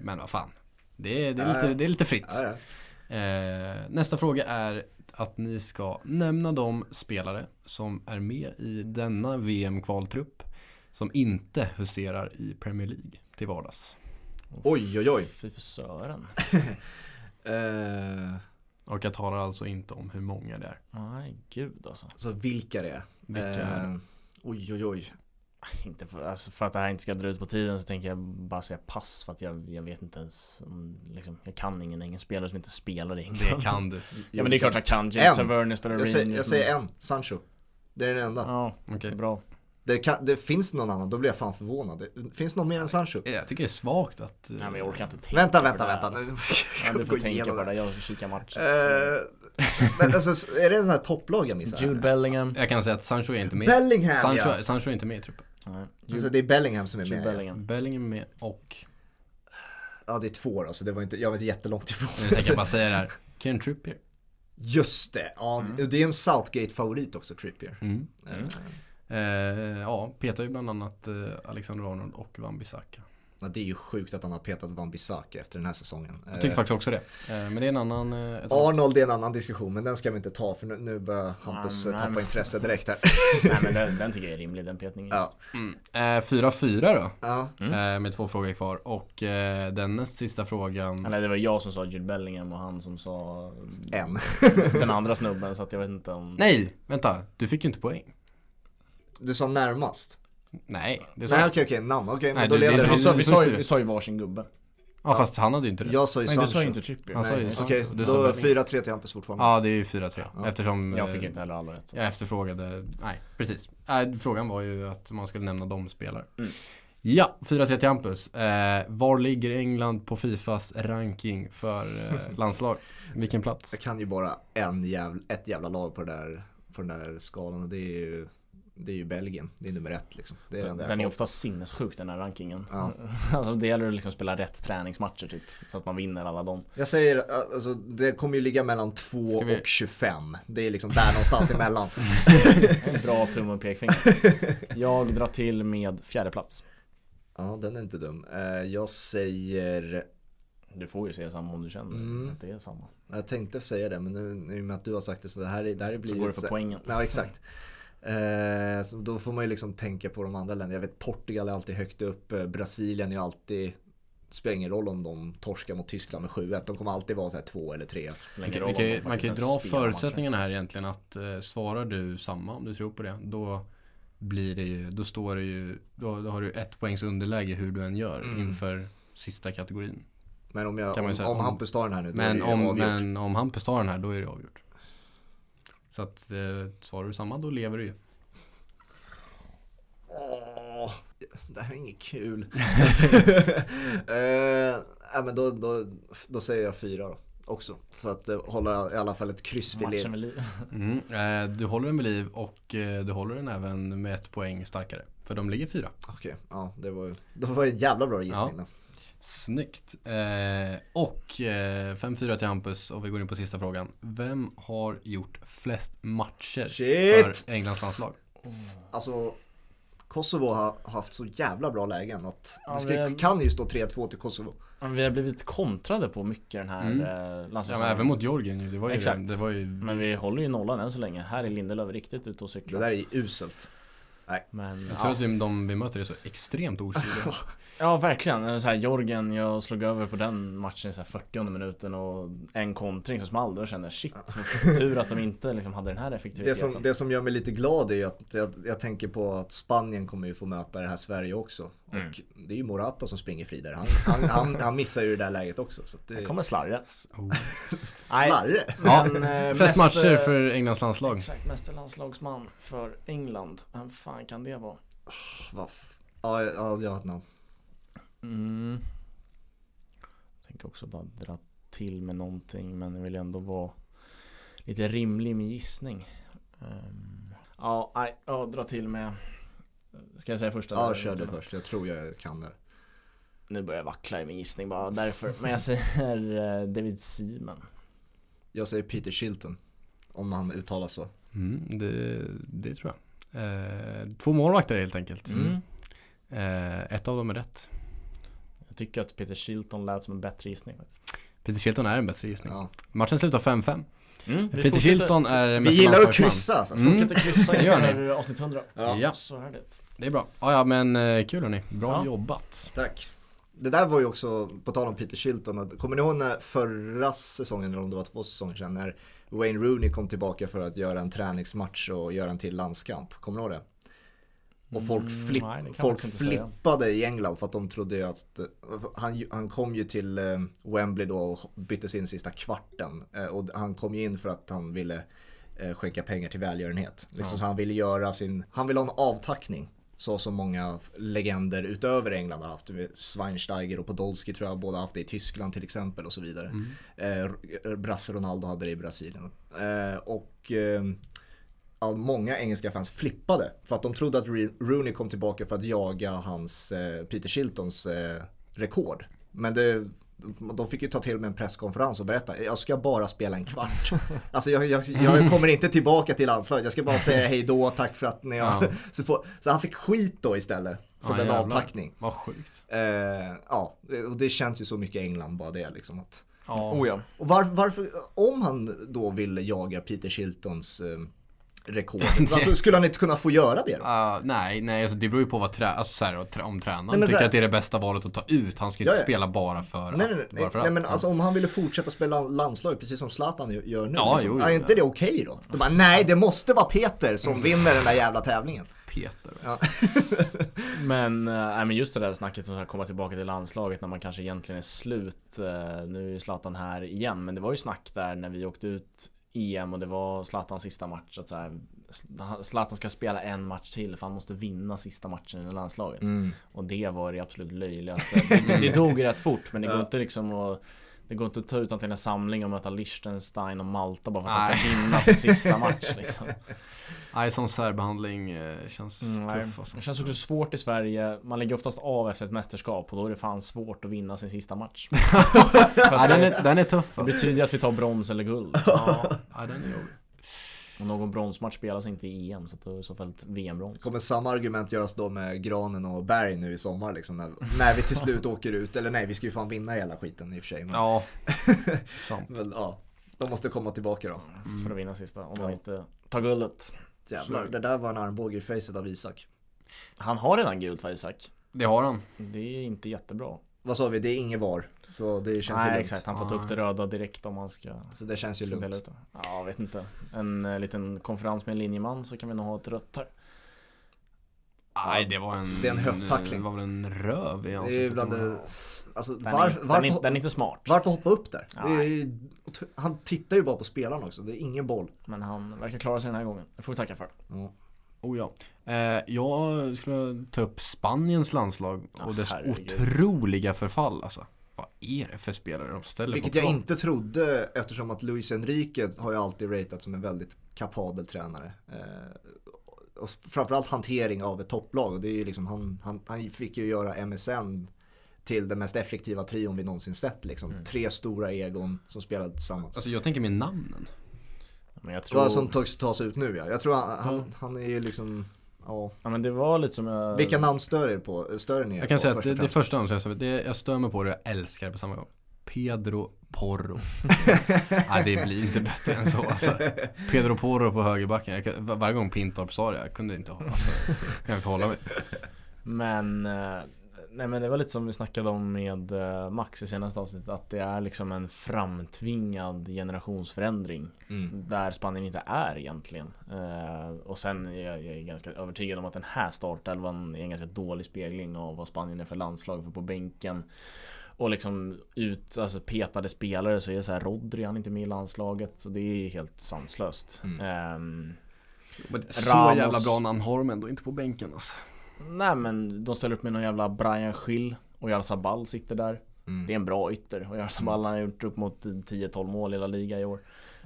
men vad fan. Det är, det är, Ja, lite, ja. det är lite fritt. Ja, ja. Eh, nästa fråga är att ni ska nämna de spelare som är med i denna VM-kvaltrupp som inte huserar i Premier League till vardags. Oj oj oj. Fy för Sören. Eh, Och jag talar alltså inte om hur många det är. Nej gud alltså. så vilka det är? Vilka är det? Eh, oj oj oj. Inte för, alltså för att det här inte ska dra ut på tiden så tänker jag bara säga pass för att jag, jag vet inte ens om, liksom, Jag kan ingen engelsk spelare som inte spelar i England Det kan du. Ja men det är klart jag kan, James En. Tavernier spelar Jag säger, jag säger en, Sancho. Det är den enda. Ja, Okej. bra Det, kan, det finns någon annan, då blir jag fan förvånad. Det, finns någon mer än Sancho? Jag tycker det är svagt att... eh, Nej men jag orkar inte tänka Vänta, på vänta, det där, vänta. alltså. Nu ska Ja, jag du gå får tänka på det, jag ska kika matchen Eh, men alltså, är det en sån här topplag jag missar? Jude Bellingham Jag kan säga att Sancho är inte med. Bellingham Sancho, ja! Sancho är inte med i truppen. Nej, Alltså det är Bellingham som är Jude med. ja. Bellingham Bellingham är med och... Ja det är två då, så det var inte, jag var inte jättelångt ifrån. Jag tänker bara säga det här. Ken Trippier. Just det, ja det är en Southgate-favorit också, Trippier. Mm. Mm. Eh, ja, petar ju bland annat eh, Alexander Arnold och Van Bissaka. Ja, det är ju sjukt att han har petat Van Bissaka efter den här säsongen. Jag tycker Eh, faktiskt också det. Eh, men det är en annan... Eh, Arnold är en annan diskussion, men den ska vi inte ta för nu, nu börjar Hampus Nej, eh, tappa men- intresse direkt här. Nej men den, den tycker jag är rimlig, den petningen Ja. just Mm. Eh, 4-4 då. Ja, Eh, med två frågor kvar. Och eh, den näst sista frågan. Eller det var jag som sa Jude Bellingham och han som sa en. Den andra snubben så att jag vet inte om Nej, vänta. Du fick ju inte poäng. Du sa närmast. Nej, det sa Nej okej okej, namn. Okej, Nej, men då du- leder det- vi. sa, vi, sa, ju- vi sa ju varsin gubbe Ja, fast han hade ju inte det. Jag sa ju Nej Sancho. du sa ju inte Trippier Han sa ju Nej, Sancho. Okej, Du sa då Bellingham. 4-3 till Hampus fortfarande. Ja, det är ju 4-3. Ja. Eftersom Jag eh, fick inte heller alla rätt jag efterfrågade, nej precis. Nej, frågan var ju att man skulle nämna de spelare. Mm. Ja, 4-3 till Hampus. Eh, var ligger England på Fifas ranking för eh, landslag? Vilken plats? Jag kan ju bara en jävla, ett jävla lag på, det där, på den där skalan och det är ju, det är ju Belgien. Det är nummer ett liksom. Det är den Den är ofta sinnessjuk den här rankingen Ja. Alltså det gäller att liksom spela rätt träningsmatcher typ Så att man vinner alla dem Jag säger, alltså det kommer ju ligga mellan 2 Ska vi- och 25. Det är liksom där någonstans emellan. En Bra tumme och pekfinger Jag drar till med fjärde plats Ja, den är inte dum. Eh, Jag säger, Du får ju säga samma om du känner Mm. att det är samma jag tänkte säga det men nu, nu med att du har sagt det så det här, är- det här blir Så går det ett för poängen Ja, exakt. Eh, så då får man ju liksom tänka på de andra länderna. Jag vet Portugal är alltid högt upp, eh, Brasilien är alltid Spelar ingen roll om de torskar mot Tyskland med 7-1. De kommer alltid vara så här två eller tre. Spelar Man ingen kan, man kan, de man kan ju dra förutsättningarna här egentligen att eh, svarar du samma om du tror på det då blir det ju, då står det ju, då, då har du ett poängs underläge hur du än gör Mm. inför sista kategorin. Men om, jag, om, säga. om Om- Hampus tar den här nu då är Men det om, avgjort. men om Hampus tar den här då är det avgjort. Så att eh, svarar du samma då lever du ju. Åh, det här är inget kul. eh, ja, men då, då, då säger jag fyra då. också. För att uh, hålla i alla fall ett kryss vid liv. liv. Mm, eh, du håller den vid liv och eh, du håller den även med ett poäng starkare. För de ligger fyra. Okej, okay, ja det var ju det var en jävla bra gissning ja. Snyggt. Eh, och eh, 5-4 till Hampus och vi går in på sista frågan. Vem har gjort flest matcher Shit! för Englands landslag? Alltså Kosovo har haft så jävla bra lägen att ja, det ska, är... kan ju stå 3-2 till Kosovo. Vi har blivit kontrade på mycket den här mm. eh, Ja även mot Georgien ju. Det var ju, Exakt. Det var ju... Men vi håller ju nollan än så länge. Här är Lindelöf riktigt ute och cyklar. Det där är uselt. Nej. Men, jag tror ja. att vi, de vi möter är så extremt okyliga. ja verkligen. Så här, Jorgen, jag slog över på den matchen i 40 minuten och en kontring så small och kände shit, tur att de inte liksom, hade den här effektiviteten. Det som, det som gör mig lite glad är att jag, jag tänker på att Spanien kommer ju få möta det här Sverige också. Mm. Och det är ju Morata som springer fri där. Han, han, han, han missar ju det där läget också. Så det... Han kommer slarre. Oh. slarre? Ja, eh, flest matcher för Englands landslag. Exakt, meste landslagsman för England. Vem fan kan det vara? Oh, ja, ja, jag har ett namn. Mm. Jag tänker också bara dra till med någonting men jag vill ändå vara lite rimlig med gissning. Um, ja, nej, ja, dra till med Ska jag säga första? Ja, kör du först. Jag tror jag kan det. Nu börjar jag vackla i min gissning bara därför. Men jag säger eh, David Seaman. Jag säger Peter Shilton. Om han uttalar så. Mm, det, det tror jag. Eh, två målvakter helt enkelt. Mm. Eh, ett av dem är rätt. Jag tycker att Peter Shilton lät som en bättre gissning faktiskt. Peter Shilton är en bättre gissning. Ja. Matchen slutar 5-5. Mm, Peter Shilton är Vi gillar att kryssa alltså. Mm. Fortsätter kryssa inför avsnitt 100. Ja. ja. Så är det. Det är bra. Ja, ja men eh, kul hörni. Bra ja. jobbat. Tack. Det där var ju också, på tal om Peter Shilton, kommer ni ihåg när förra säsongen, eller om det var två säsonger sedan, när Wayne Rooney kom tillbaka för att göra en träningsmatch och göra en till landskamp? Kommer ni ihåg det? Och folk, mm, flipp, mm, nej, folk flippade säga. i England för att de trodde att han, han kom ju till eh, Wembley då och bytte sin sista kvarten. Eh, och han kom ju in för att han ville eh, skänka pengar till välgörenhet. Liksom, ja. Så han ville göra sin, han ville ha en avtackning. Så som många legender utöver England har haft. Schweinsteiger och Podolski tror jag båda haft det i Tyskland till exempel och så vidare. Mm. Eh, Brasse Ronaldo hade det i Brasilien. Eh, och eh, av många engelska fans flippade för att de trodde att Rooney kom tillbaka för att jaga hans eh, Peter Shiltons eh, rekord. Men det, de fick ju ta till med en presskonferens och berätta, jag ska bara spela en kvart. Alltså jag, jag, jag kommer inte tillbaka till landslaget, jag ska bara säga hej då, tack för att ni har... Ja. Så, får, så, han fick skit då istället, som ja, en jävlar. avtackning. Vad sjukt. Eh, ja, och det känns ju så mycket England bara det liksom. Att, ja. Oh, ja. Och var, varför, om han då ville jaga Peter Shiltons eh, rekord. alltså, skulle han inte kunna få göra det? Uh, nej, nej alltså, det beror ju på vad trä alltså, så här, om tränaren nej, tycker här, att det är det bästa valet att ta ut. Han ska ju inte ja, spela bara för Nej, nej, nej, nej men alltså, om han ville fortsätta spela landslag precis som Zlatan gör nu. Ja, liksom, jo, jo, är inte det okej okay då? De bara, nej, det måste vara Peter som mm. vinner den där jävla tävlingen. Peter. Ja. men, äh, men just det där snacket som ska komma tillbaka till landslaget när man kanske egentligen är slut. Äh, nu är ju Zlatan här igen, men det var ju snack där när vi åkte ut EM och det var Zlatans sista match. Att så här, Zlatan ska spela en match till för han måste vinna sista matchen i landslaget. Mm. Och det var det absolut löjligaste. Det, det dog rätt fort men det går inte liksom att det går inte att ta ut till en samling och möta Liechtenstein och Malta bara för att han ska vinna sin sista match liksom. Nej, sån särbehandling eh, känns mm, tuff alltså. Det känns också svårt i Sverige. Man ligger oftast av efter ett mästerskap och då är det fan svårt att vinna sin sista match. ja, den, är, den är tuff alltså. Det betyder att vi tar brons eller guld. ja, ja, den är jobbig. Och någon bronsmatch spelas inte i EM så det är i så fall ett VM-brons. Kommer samma argument göras då med Granen och Berg nu i sommar liksom när, när vi till slut åker ut. Eller nej, vi ska ju fan vinna hela skiten i och för sig. Men... Ja, sant. men, ja, de måste komma tillbaka då. Mm. För att vinna sista, om de inte tar guldet. Jävlar, det där var en armbåge i facet av Isak. Han har redan gult för Isak. Det har han. Det är inte jättebra. Vad sa vi, det är inget VAR. Så det känns Nej, ju lugnt. exakt, han får ta upp det röda direkt om han ska Så det känns ju lugnt. Ut. Ja, jag vet inte. En eh, liten konferens med en linjeman så kan vi nog ha ett rött här. Nej, det var en... Det är en höfttackling. Det var väl en röv i ansiktet. Det är bland det... Alltså, den, var, är, varför, den, är, den är inte smart. Varför hoppa upp där? Är, han tittar ju bara på spelaren också. Det är ingen boll. Men han verkar klara sig den här gången. Det får vi tacka för. Mm. Oh ja. Eh, jag skulle ta upp Spaniens landslag och dess herregud. otroliga förfall alltså. vad är det för spelare de ställer Vilket jag inte trodde eftersom att Luis Enrique har ju alltid ratat som en väldigt kapabel tränare. Eh, och framförallt hantering av ett topplag och det är ju liksom han, han, han fick ju göra MSN till den mest effektiva trion vi någonsin sett liksom. Mm. Tre stora egon som spelade tillsammans. Alltså jag tänker med namnen. Men jag tror... Ja, som tas, tas ut nu ja. Jag tror han, han, han är ju liksom Ja. ja men det var lite som jag... Vilka namn stör er på? Stör ni er Jag kan på, säga att det, det första namnet jag, stör mig på det och jag älskar det på samma gång. Pedro Porro. Nej det blir inte bättre än så alltså. Pedro Porro på högerbacken. Jag, varje gång Pintorp sa det, jag kunde inte hålla, alltså, jag inte hålla mig. Men eh, nej men det var lite som vi snackade om med eh, Max i senaste avsnittet att det är liksom en framtvingad generationsförändring mm. där Spanien inte är egentligen. Eh, och sen är jag, jag är ganska övertygad om att den här startelvan är en ganska dålig spegling av vad Spanien är för landslag för på bänken och liksom ut, alltså petade spelare så är det så här Rodri han är inte med i landslaget så det är helt sanslöst. Mm. Um, så Ramos, jävla bra namn har de ändå inte på bänken alltså. Nej men de ställer upp med någon jävla Brian Schill och Jarzabal sitter där. Mm. Det är en bra ytter och Jarzabal mm. har gjort upp mot 10-12 mål i La Liga i år.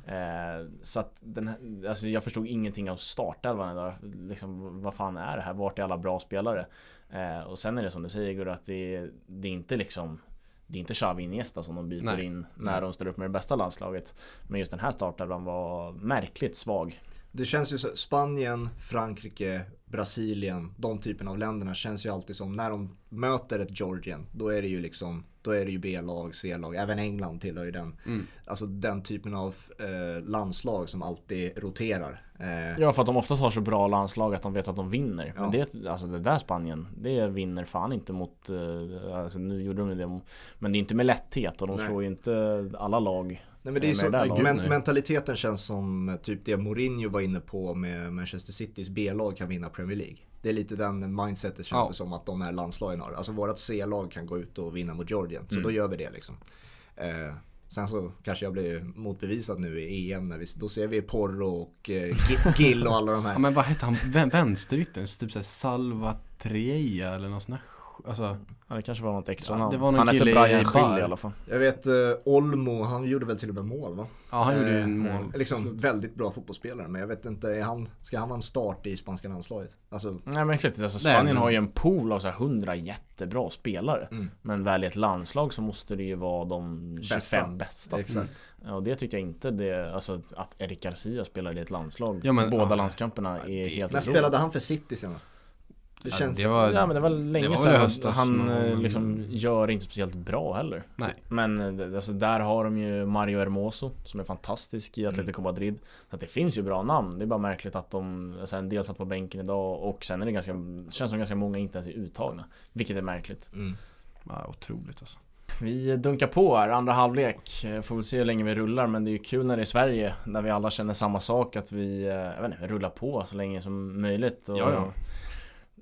Eh, så att den här, alltså jag förstod ingenting av startelvan idag. Liksom, vad fan är det här? Vart är alla bra spelare? Eh, och sen är det som du säger Gurra, att det, det är inte liksom det är inte Xavi Iniesta som de byter Nej. in när de ställer upp med det bästa landslaget. Men just den här startelvan var märkligt svag. Det känns ju så, Spanien, Frankrike, Brasilien, de typerna av länderna känns ju alltid som när de möter ett Georgien, då är det ju liksom då är det ju B-lag, C-lag, även England tillhör ju den. Mm. Alltså den typen av eh, landslag som alltid roterar. Eh. Ja för att de oftast har så bra landslag att de vet att de vinner. Ja. Men det, alltså det där Spanien, det vinner fan inte mot, eh, alltså nu gjorde de det, men det är inte med lätthet och de Nej. slår ju inte alla lag Nej men det är så, men, mentaliteten känns som typ det Mourinho var inne på med Manchester Citys B-lag kan vinna Premier League. Det är lite den mindsetet känns ja. det som att de här landslagen har. Alltså vårat C-lag kan gå ut och vinna mot Georgien. Så mm. då gör vi det liksom. Sen så kanske jag blir motbevisad nu i EM när vi, då ser vi Porro och eh, Gill och alla de här. Ja, men vad hette han, vänsteryttern? Typ såhär Salvatreja eller något sånt där Alltså, ja, det kanske var något extra ja, namn. Det var någon han hette Brian Schill i alla fall. Jag vet uh, Olmo, han gjorde väl till och med mål va? Ja han gjorde ju en mål. Liksom väldigt bra fotbollsspelare men jag vet inte, är han, ska han vara en start i spanska landslaget? Alltså, Nej men exakt, alltså, Spanien Nej, men... har ju en pool av så här 100 jättebra spelare. Mm. Men väl i ett landslag så måste det ju vara de 25 bästa. bästa. Exakt. Mm. Och det tycker jag inte det, alltså att Eric Garcia spelar i ett landslag. Ja, men, båda ja, landskamperna är det, helt När spelade han för City senast? Det känns... Det var, ja men det var länge det sedan. Höstas, han någon... Eh, liksom gör inte speciellt bra heller. Nej. Men eh, alltså, där har de ju Mario Hermoso som är fantastisk i mm. Atletico mm. Madrid. Så att det finns ju bra namn. Det är bara märkligt att de, alltså, en del satt på bänken idag och sen är det ganska, känns som ganska många inte ens är uttagna. Vilket är märkligt. Mm. Ja, otroligt alltså. Vi dunkar på här, andra halvlek. Får väl se hur länge vi rullar men det är ju kul när det är Sverige. När vi alla känner samma sak att vi, eh, jag vet inte, rullar på så länge som möjligt. Och, ja, ja.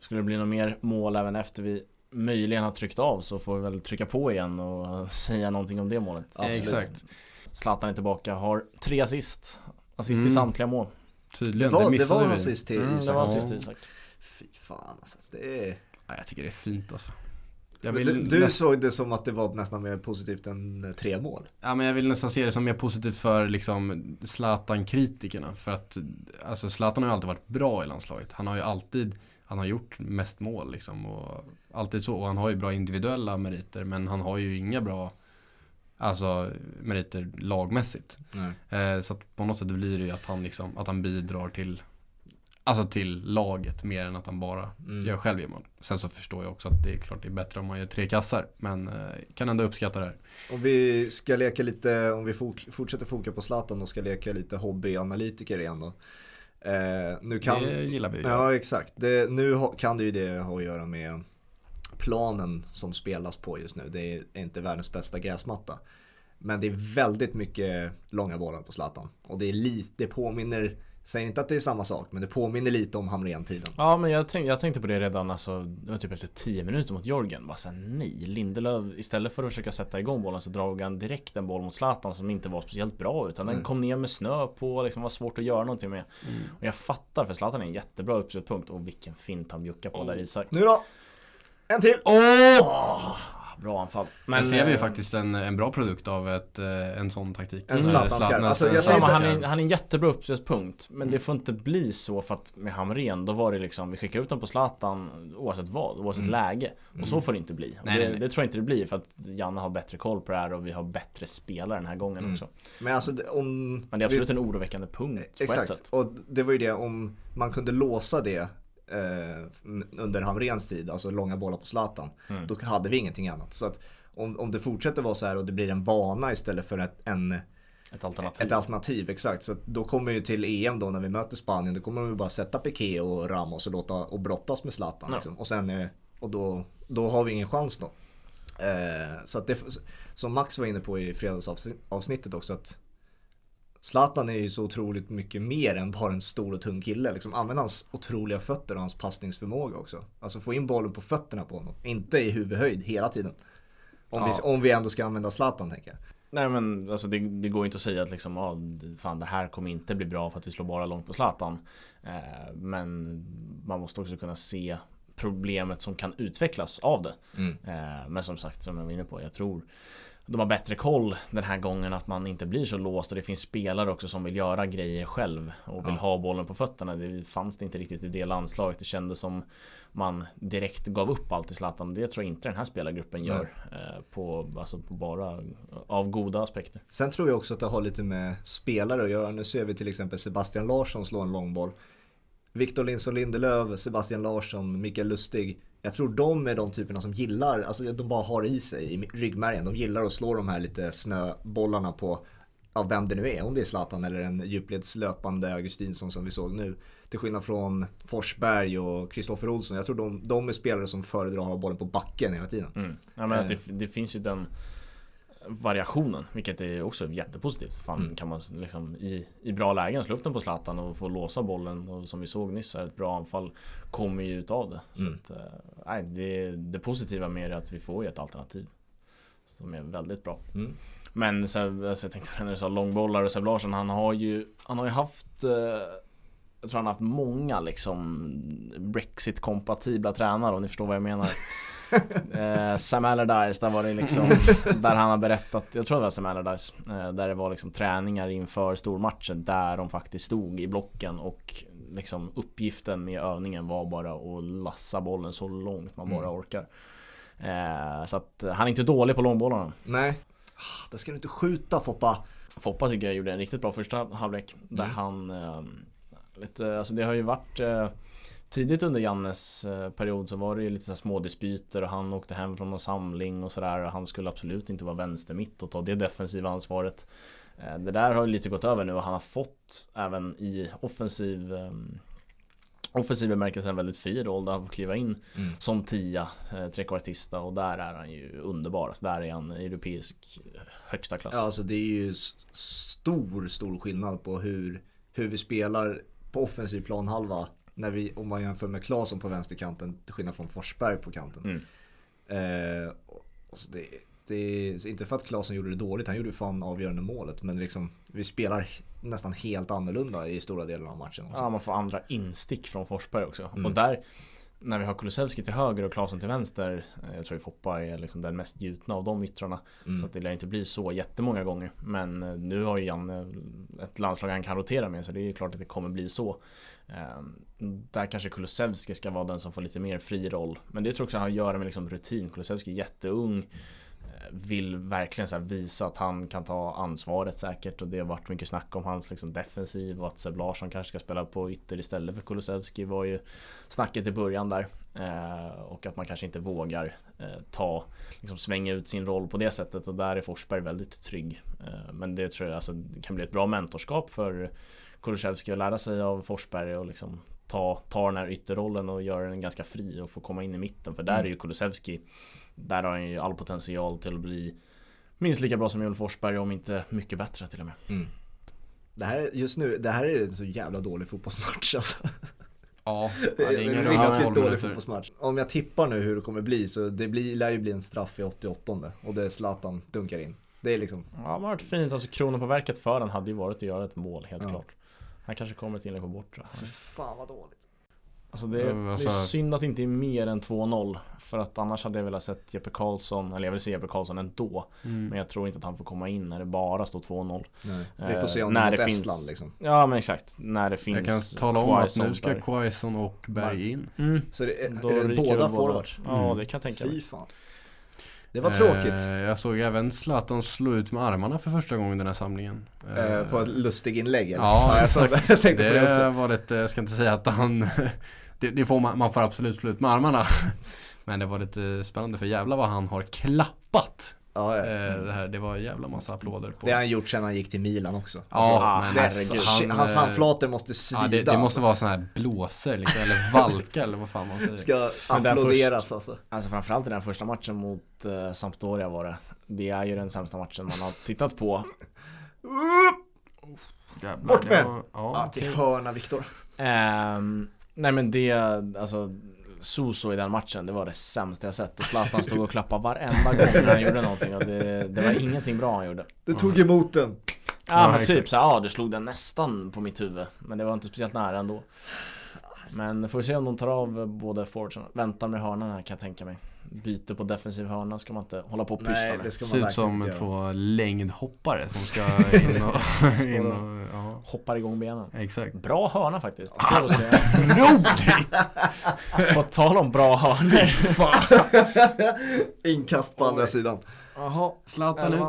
Skulle det bli något mer mål även efter vi möjligen har tryckt av så får vi väl trycka på igen och säga någonting om det målet. Absolut. Exakt. Zlatan är tillbaka, har tre assist. Assist mm. i samtliga mål. Tydligen, det var, det, det var en assist till mm, Isak. Det var assist till Isak. Fy fan alltså. Det är... Ja, jag tycker det är fint alltså. du, du näst... såg det som att det var nästan mer positivt än eh, tre mål? Ja men jag vill nästan se det som mer positivt för liksom Zlatan-kritikerna. För att alltså Zlatan har ju alltid varit bra i landslaget. Han har ju alltid han har gjort mest mål liksom och alltid så. Och han har ju bra individuella meriter men han har ju inga bra Alltså meriter lagmässigt. Eh, så på något sätt blir det ju att han liksom, att han bidrar till Alltså till laget mer än att han bara mm. gör själv mål. Sen så förstår jag också att det är klart det är bättre om man gör tre kassar. Men eh, kan ändå uppskatta det här. Om vi ska leka lite, om vi fortsätter foka på Zlatan och ska leka lite hobbyanalytiker igen då. Eh, nu kan, det gillar vi ju. Ja exakt. Det, nu kan det ju det ha att göra med planen som spelas på just nu. Det är inte världens bästa gräsmatta. Men det är väldigt mycket långa bollar på Zlatan. Och det är lite, det påminner Säger inte att det är samma sak, men det påminner lite om Hamrén-tiden. Ja, men jag, tänk, jag tänkte på det redan alltså, typ efter 10 minuter mot Jorgen. Bara såhär, nej, Lindelöf, istället för att försöka sätta igång bollen så drog han direkt en boll mot Zlatan som inte var speciellt bra. Utan mm. den kom ner med snö på, liksom var svårt att göra någonting med. Mm. Och jag fattar, för Zlatan är en jättebra uppspelspunkt. Och vilken fint han bjuckar på oh. där Isak. Nu då! En till! Åh! Oh! Bra anfall. Men ser vi ju faktiskt en, en bra produkt av ett, eh, en sån taktik. En Zlatan alltså, jag säger han, är, han är en jättebra uppspelspunkt. Men mm. det får inte bli så för att med Hamren, då var det liksom, vi skickar ut den på Zlatan oavsett vad, oavsett mm. läge. Och så mm. får det inte bli. Nej, det, nej. det, tror jag inte det blir för att Janne har bättre koll på det här och vi har bättre spelare den här gången mm. också. Men alltså om... Men det är absolut vi... en oroväckande punkt Exakt. på ett sätt. och det var ju det om man kunde låsa det eh, under Hamrens tid, alltså långa bollar på Zlatan, mm. då hade vi ingenting annat. Så att om, om det fortsätter vara så här och det blir en vana istället för ett, en ett alternativ. Ett alternativ, exakt. Så då kommer ju till EM då när vi möter Spanien, då kommer de ju bara sätta Piqué och Ramos och låta och brottas med Zlatan. Ja. Liksom. Och, sen, eh, och då, då har vi ingen chans då. Eh, så att det, som Max var inne på i fredagsavsnittet också, att Zlatan är ju så otroligt mycket mer än bara en stor och tung kille. Liksom, använd hans otroliga fötter och hans passningsförmåga också. Alltså få in bollen på fötterna på honom. Inte i huvudhöjd hela tiden. Om, ja. vi, om vi ändå ska använda Zlatan tänker jag. Nej men alltså det, det går inte att säga att liksom, ah, fan det här kommer inte bli bra för att vi slår bara långt på Zlatan. Eh, men man måste också kunna se problemet som kan utvecklas av det. Mm. Eh, men som sagt, som jag var inne på, jag tror de har bättre koll den här gången att man inte blir så låst och det finns spelare också som vill göra grejer själv och vill ja. ha bollen på fötterna. Det fanns det inte riktigt i det landslaget. Det kändes som man direkt gav upp allt i Zlatan. Det tror jag inte den här spelargruppen gör. Eh, på, alltså på bara av goda aspekter. Sen tror jag också att det har lite med spelare att göra. Nu ser vi till exempel Sebastian Larsson slå en långboll. Victor Lindsson Lindelöf, Sebastian Larsson, Mikael Lustig jag tror de är de typerna som gillar, alltså de bara har i sig i ryggmärgen. De gillar att slå de här lite snöbollarna på ja, vem det nu är, om det är Zlatan eller en djupledslöpande Augustinsson som vi såg nu. Till skillnad från Forsberg och Kristoffer Olsson. Jag tror de, de är spelare som föredrar att ha bollen på backen hela tiden. Mm. Ja, men det, det finns ju den variationen, vilket är också jättepositivt. Fan, mm. kan man liksom i, i bra lägen slå upp den på Zlatan och få låsa bollen och som vi såg nyss, ett bra anfall kommer ju utav det. Mm. Så att, eh, nej, det, det positiva med det är att vi får ju ett alternativ som är väldigt bra. Mm. Men så, alltså, jag tänkte när du sa långbollar och Seb Larsson, han har ju, han har ju haft eh, jag tror han har haft många liksom Brexit-kompatibla tränare om ni förstår vad jag menar. eh, Sam Allardyce, där var det liksom Där han har berättat, jag tror det var Sam Allardyce eh, Där det var liksom träningar inför stormatcher där de faktiskt stod i blocken och liksom uppgiften med övningen var bara att lassa bollen så långt man bara mm. orkar. Eh, så att han är inte dålig på långbollarna. Nej. Ah, det ska du inte skjuta Foppa. Foppa tycker jag gjorde en riktigt bra första halvlek. Där mm. han eh, lite, alltså det har ju varit eh, Tidigt under Jannes eh, period så var det ju lite så små dispyter och han åkte hem från någon samling och sådär. Han skulle absolut inte vara vänster mitt och ta det defensiva ansvaret. Eh, det där har ju lite gått över nu och han har fått även i offensiv um, Offensiv bemärkelse en väldigt fri roll där han får kliva in mm. som tia, eh, trekvartista och där är han ju underbar. Alltså där är han europeisk högsta klass. Ja, alltså det är ju stor, stor skillnad på hur, hur vi spelar på offensiv planhalva när vi, om man jämför med Claesson på vänsterkanten till skillnad från Forsberg på kanten. Mm. Eh, alltså det, det är inte för att Claesson gjorde det dåligt, han gjorde fan avgörande målet. Men liksom, vi spelar nästan helt annorlunda i stora delar av matchen. Också. Ja, man får andra instick från Forsberg också. Mm. Och där, när vi har Kulusevski till höger och Claesson till vänster eh, Jag tror att Foppa är liksom den mest gjutna av de yttrarna. Mm. Så det lär inte bli så jättemånga gånger. Men eh, nu har ju Janne ett landslag han kan rotera med så det är klart att det kommer bli så. Ehm, Där kanske Kulusevski ska vara den som får lite mer fri roll. Men det tror jag också har att göra med liksom rutin. Kulusevski är jätteung vill verkligen så visa att han kan ta ansvaret säkert. Och det har varit mycket snack om hans liksom defensiv och att Seb Larsson kanske ska spela på ytter istället för Kulusevski var ju snacket i början där. Eh, och att man kanske inte vågar eh, ta liksom svänga ut sin roll på det sättet. Och där är Forsberg väldigt trygg. Eh, men det tror jag alltså, det kan bli ett bra mentorskap för Kulusevski att lära sig av Forsberg och liksom ta, ta den här ytterrollen och göra den ganska fri och få komma in i mitten för där mm. är ju Kulusevski där har han ju all potential till att bli minst lika bra som Joel Forsberg om inte mycket bättre till och med. Mm. Det här, just nu, det här är en så jävla dålig fotbollsmatch alltså. Ja, det är ingen riktigt dålig fotbollsmatch. Om jag tippar nu hur det kommer bli så det blir, lär ju bli en straff i 88 och det är Zlatan dunkar in. Det är liksom Ja, det har varit fint. Alltså kronan på verket för den hade ju varit att göra ett mål helt ja. klart. Han kanske kommer ett inlägg på bortre. Fy fan vad dåligt. Alltså det, är, alltså... det är synd att det inte är mer än 2-0 För att annars hade jag velat sett Jeppe Karlsson Eller jag vill se Jeppe Karlsson ändå mm. Men jag tror inte att han får komma in när det bara står 2-0 Vi får se om eh, det är Estland liksom Ja men exakt När det finns Jag kan tala om att nu ska Quaison och Berg in mm. Så det är, är det båda forwards? Ja mm. det kan jag tänka mig Fy fan det var tråkigt. Eh, jag såg även Zlatan slå ut med armarna för första gången den här samlingen. Eh, på ett lustig inlägg eller? Ja, ja jag, jag tänkte det på det också. var lite, jag ska inte säga att han det, det, får man, man får absolut slå ut med armarna. Men det var lite spännande för jävla vad han har klappat Ja, ja. Eh, det, här, det var en jävla massa applåder på. Det har han gjort sedan han gick till Milan också. Ja, alltså, men herregud. Han, hans eh, handflator måste svida. Ja, det, det måste alltså. vara sådana här blåsor liksom, eller valka eller vad fan man säger. Ska applåderas först, alltså. Alltså framförallt i den första matchen mot uh, Sampdoria var det. Det är ju den sämsta matchen man har tittat på. Jävlar, Bort med! Ja, ja, till hörna Viktor. Um, nej men det, alltså Suso i den matchen, det var det sämsta jag sett. Och Zlatan stod och klappade varenda gång han gjorde någonting. Och det, det var ingenting bra han gjorde. Du tog emot den. Ja men typ så ja du slog den nästan på mitt huvud. Men det var inte speciellt nära ändå. Men får vi se om de tar av både forwardsen Väntar med hörnan här kan jag tänka mig byte på defensiv hörna ska man inte hålla på och pyssla med. Det ska man Ser ut som två längdhoppare som ska in och, in och ja. Hoppar igång benen. Exakt. Bra hörna faktiskt. Roligt! på tal om bra hörnor. Inkast på andra sidan. Jaha. Zlatan ut.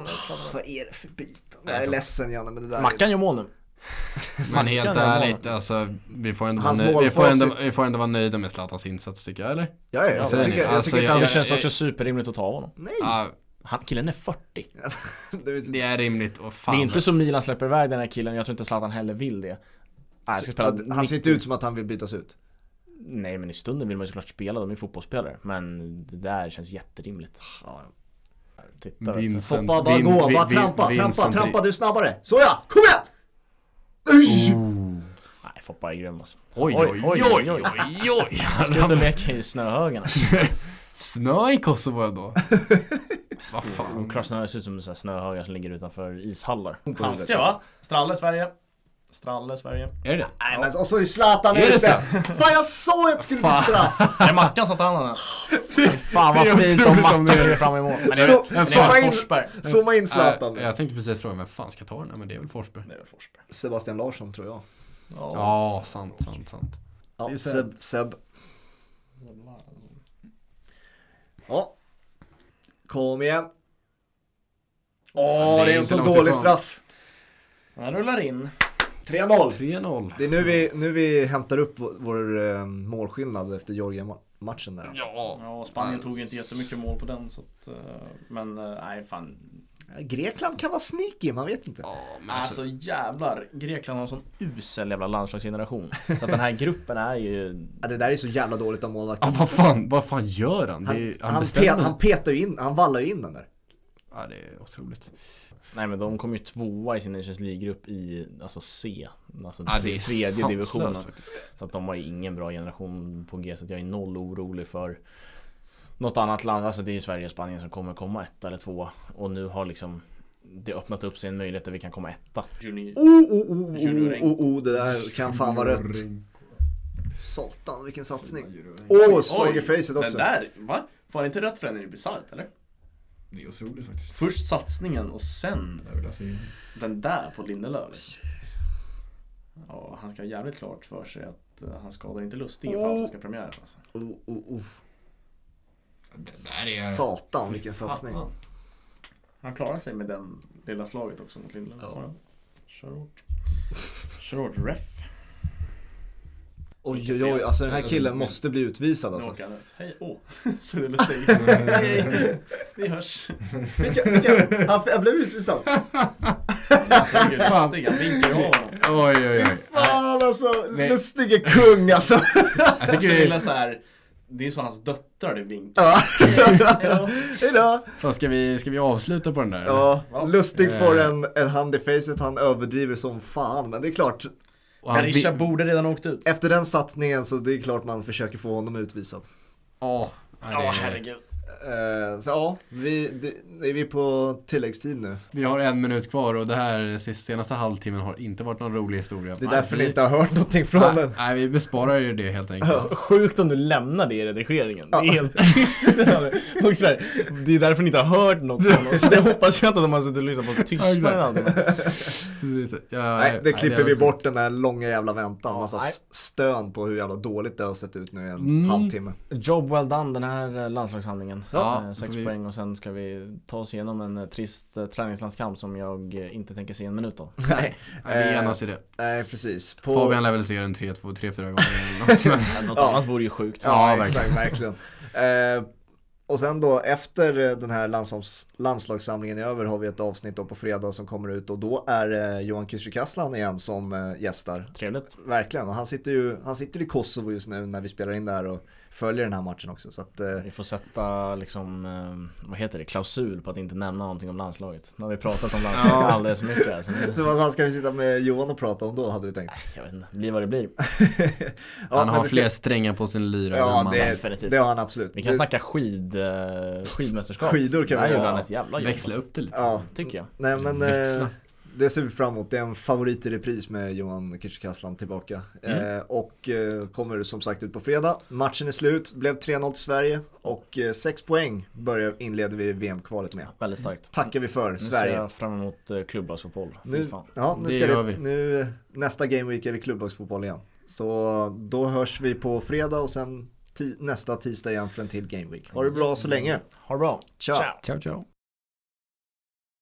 Vad är det för byte? Jag är ledsen Janne men det där Mackan gör mål nu. Men helt ärligt, alltså, vi, får ändå vara vi, får ändå, vi får ändå vara nöjda med Zlatans insats tycker jag, eller? Ja, ja, jag, jag tycker, jag alltså, tycker jag, det känns också superrimligt att ta honom. Nej! Uh, han, killen är 40. det är rimligt, och fan. Det är inte så Milan släpper iväg den här killen, jag tror inte Zlatan heller vill det. Nej, spela han ser inte ut som att han vill bytas ut. Nej men i stunden vill man ju såklart spela, de är fotbollsspelare. Men det där känns jätterimligt. Ja. Titta Vincent, Foppa, bara gå, bara trampa, trampa, trampa du snabbare. Såja, kom igen! Usch! Oh. Nej, Foppa är grym alltså. Oj, oj, oj, oj, oj, oj, oj. Ska ut och leka i snöhögarna. Snö i Kosovo ändå? Vad fan? Klar snö ser ut som snöhögar som ligger utanför ishallar. Handske va? Stralle, Sverige. Stralle, Sverige. Är det? Nej men och så är Zlatan ute. Fan jag sa att det skulle bli straff. Det är Mackan som tar hand om den. Fan vad fint om Mackan kliver fram emot. Men det är, zooma in, zooma in Zlatan. Äh, jag tänkte precis fråga, vem fan ska ta den? Men det är väl Forsberg? Det är väl Forsberg. Sebastian Larsson tror jag. Ja, ja sant, sant, sant. Ja, Seb. Seb. Ja. Kom igen. Åh, det är en så dålig straff. Han rullar in. 3-0. 3-0. Det är nu vi, nu vi hämtar upp vår, vår eh, målskillnad efter Georgia-matchen där. Ja. ja, Spanien tog inte jättemycket mål på den så att, eh, men eh, nej fan. Grekland kan vara sneaky, man vet inte. Ja, men alltså, alltså jävlar, Grekland har en sån usel jävla landslagsgeneration. Så att den här gruppen är ju... Ja, det där är så jävla dåligt av målvakten. Ja, vad fan, vad fan gör han? Han, det, han, han, pet, han petar ju in, han vallar ju in den där. Ja, det är otroligt. Nej men de kom ju tvåa i sin Nations League-grupp i alltså C. Alltså ja, det är tredje divisionen. Så att de har ingen bra generation på G Så jag är noll orolig för Något annat land, alltså det är Sverige och Spanien som kommer komma etta eller tvåa. Och nu har liksom det öppnat upp sig en möjlighet där vi kan komma etta. Junior. Oh, oh, oh, oh, oh, oh, det där kan fan vara rött. Satan vilken satsning. Åh, oh, slag i facet också. Den där, va? Får han inte rött för den är ju bisarrt eller? Det är otroligt faktiskt. Först satsningen och sen den där på Lindelöf. Ja, han ska ha jävligt klart för sig att uh, han skadar inte Lustig inför oh. allsvenska premiären alltså. Oh, oh, oh. Är... Satan vilken satsning. Han klarar sig med den lilla slaget också mot Lindelöf. Ja. Kör hårt. Kör hårt ref. Oj oj oj, alltså den här killen måste bli utvisad alltså. Hej, åh, så det lustig. Hej, vi hörs. Vilka, vilka, han, han blev utvisad. Lustig, han vinkar av honom. Oj oj oj. Fan alltså, lustig är kung alltså. Jag tycker det är så här. Det är så hans döttrar det vinkar. Ja. Hejdå. Fan, ska, vi, ska vi avsluta på den där? Ja, Lustig får eh. en, en hand i facet, han överdriver som fan. Men det är klart, Berisha vi... borde redan åkt ut. Efter den satsningen så det är klart man försöker få honom utvisad. Ja. Ja, oh, herregud. Uh, så ja, vi, det, är vi på tilläggstid nu. Vi har en minut kvar och det här senaste halvtimmen har inte varit någon rolig historia. Det är därför vi, ni inte har hört någonting från nej, den. Nej, vi besparar ju det helt enkelt. Sjukt om du lämnar det i redigeringen. Det är helt tyst. och så här, det är därför ni inte har hört något från oss. Det hoppas jag inte att de har suttit och lyssnat på tystnaden. ja, nej, det klipper vi bort den där långa jävla väntan. Massa nej. stön på hur jävla dåligt det har sett ut nu i en mm. halvtimme. Job well done den här eh, landslagshandlingen. Ja, eh, sex vi... poäng och sen ska vi ta oss igenom en eh, trist träningslandskamp som jag inte tänker se en minut av. Nej, vi enas i det. Nej, precis. På... Fabian lär väl se den 3-2, 3-4 gånger. Något annat vore ju sjukt. Ja, ja exakt, verkligen. Och sen då efter eh, den här landslags, landslagssamlingen är över har vi ett avsnitt då på fredag som kommer ut och då är eh, Johan Kücükaslan igen som eh, gästar. Trevligt. Verkligen, och han sitter ju han sitter i Kosovo just nu när vi spelar in det här och följer den här matchen också. Så att, Vi får sätta liksom, vad heter det, klausul på att inte nämna någonting om landslaget. Nu har vi pratat om landslaget ja. alldeles för mycket. Alltså. Så vad ska vi sitta med Johan och prata om då hade du tänkt? Jag vet inte, blir vad det blir. ja, han har fler strängar på sin lyra. Ja, det, definitivt. det har han absolut. Vi kan det... snacka skid uh, skidmästerskap. Skidor kan vi göra. han ett jävla jobb. Växla upp det lite. Ja. Tycker jag. Nej men eh, det ser vi fram emot. Det är en favorit i repris med Johan Kücükaslan tillbaka. Mm. Eh, och eh, kommer som sagt ut på fredag. Matchen är slut, blev 3-0 till Sverige och eh, 6 poäng börjar, inleder vi VM-kvalet med. Väldigt starkt. Tackar vi för, nu Sverige. Nu ser jag fram emot eh, klubblagsfotboll. Nu, ja, nu ska det, vi. Nu, nästa Game Week är det klubblagsfotboll igen. Så då hörs vi på fredag och sen nästa tisdag igen för en till Game Week. Ha det bra så länge. Ha det bra. Ciao. Ciao, ciao.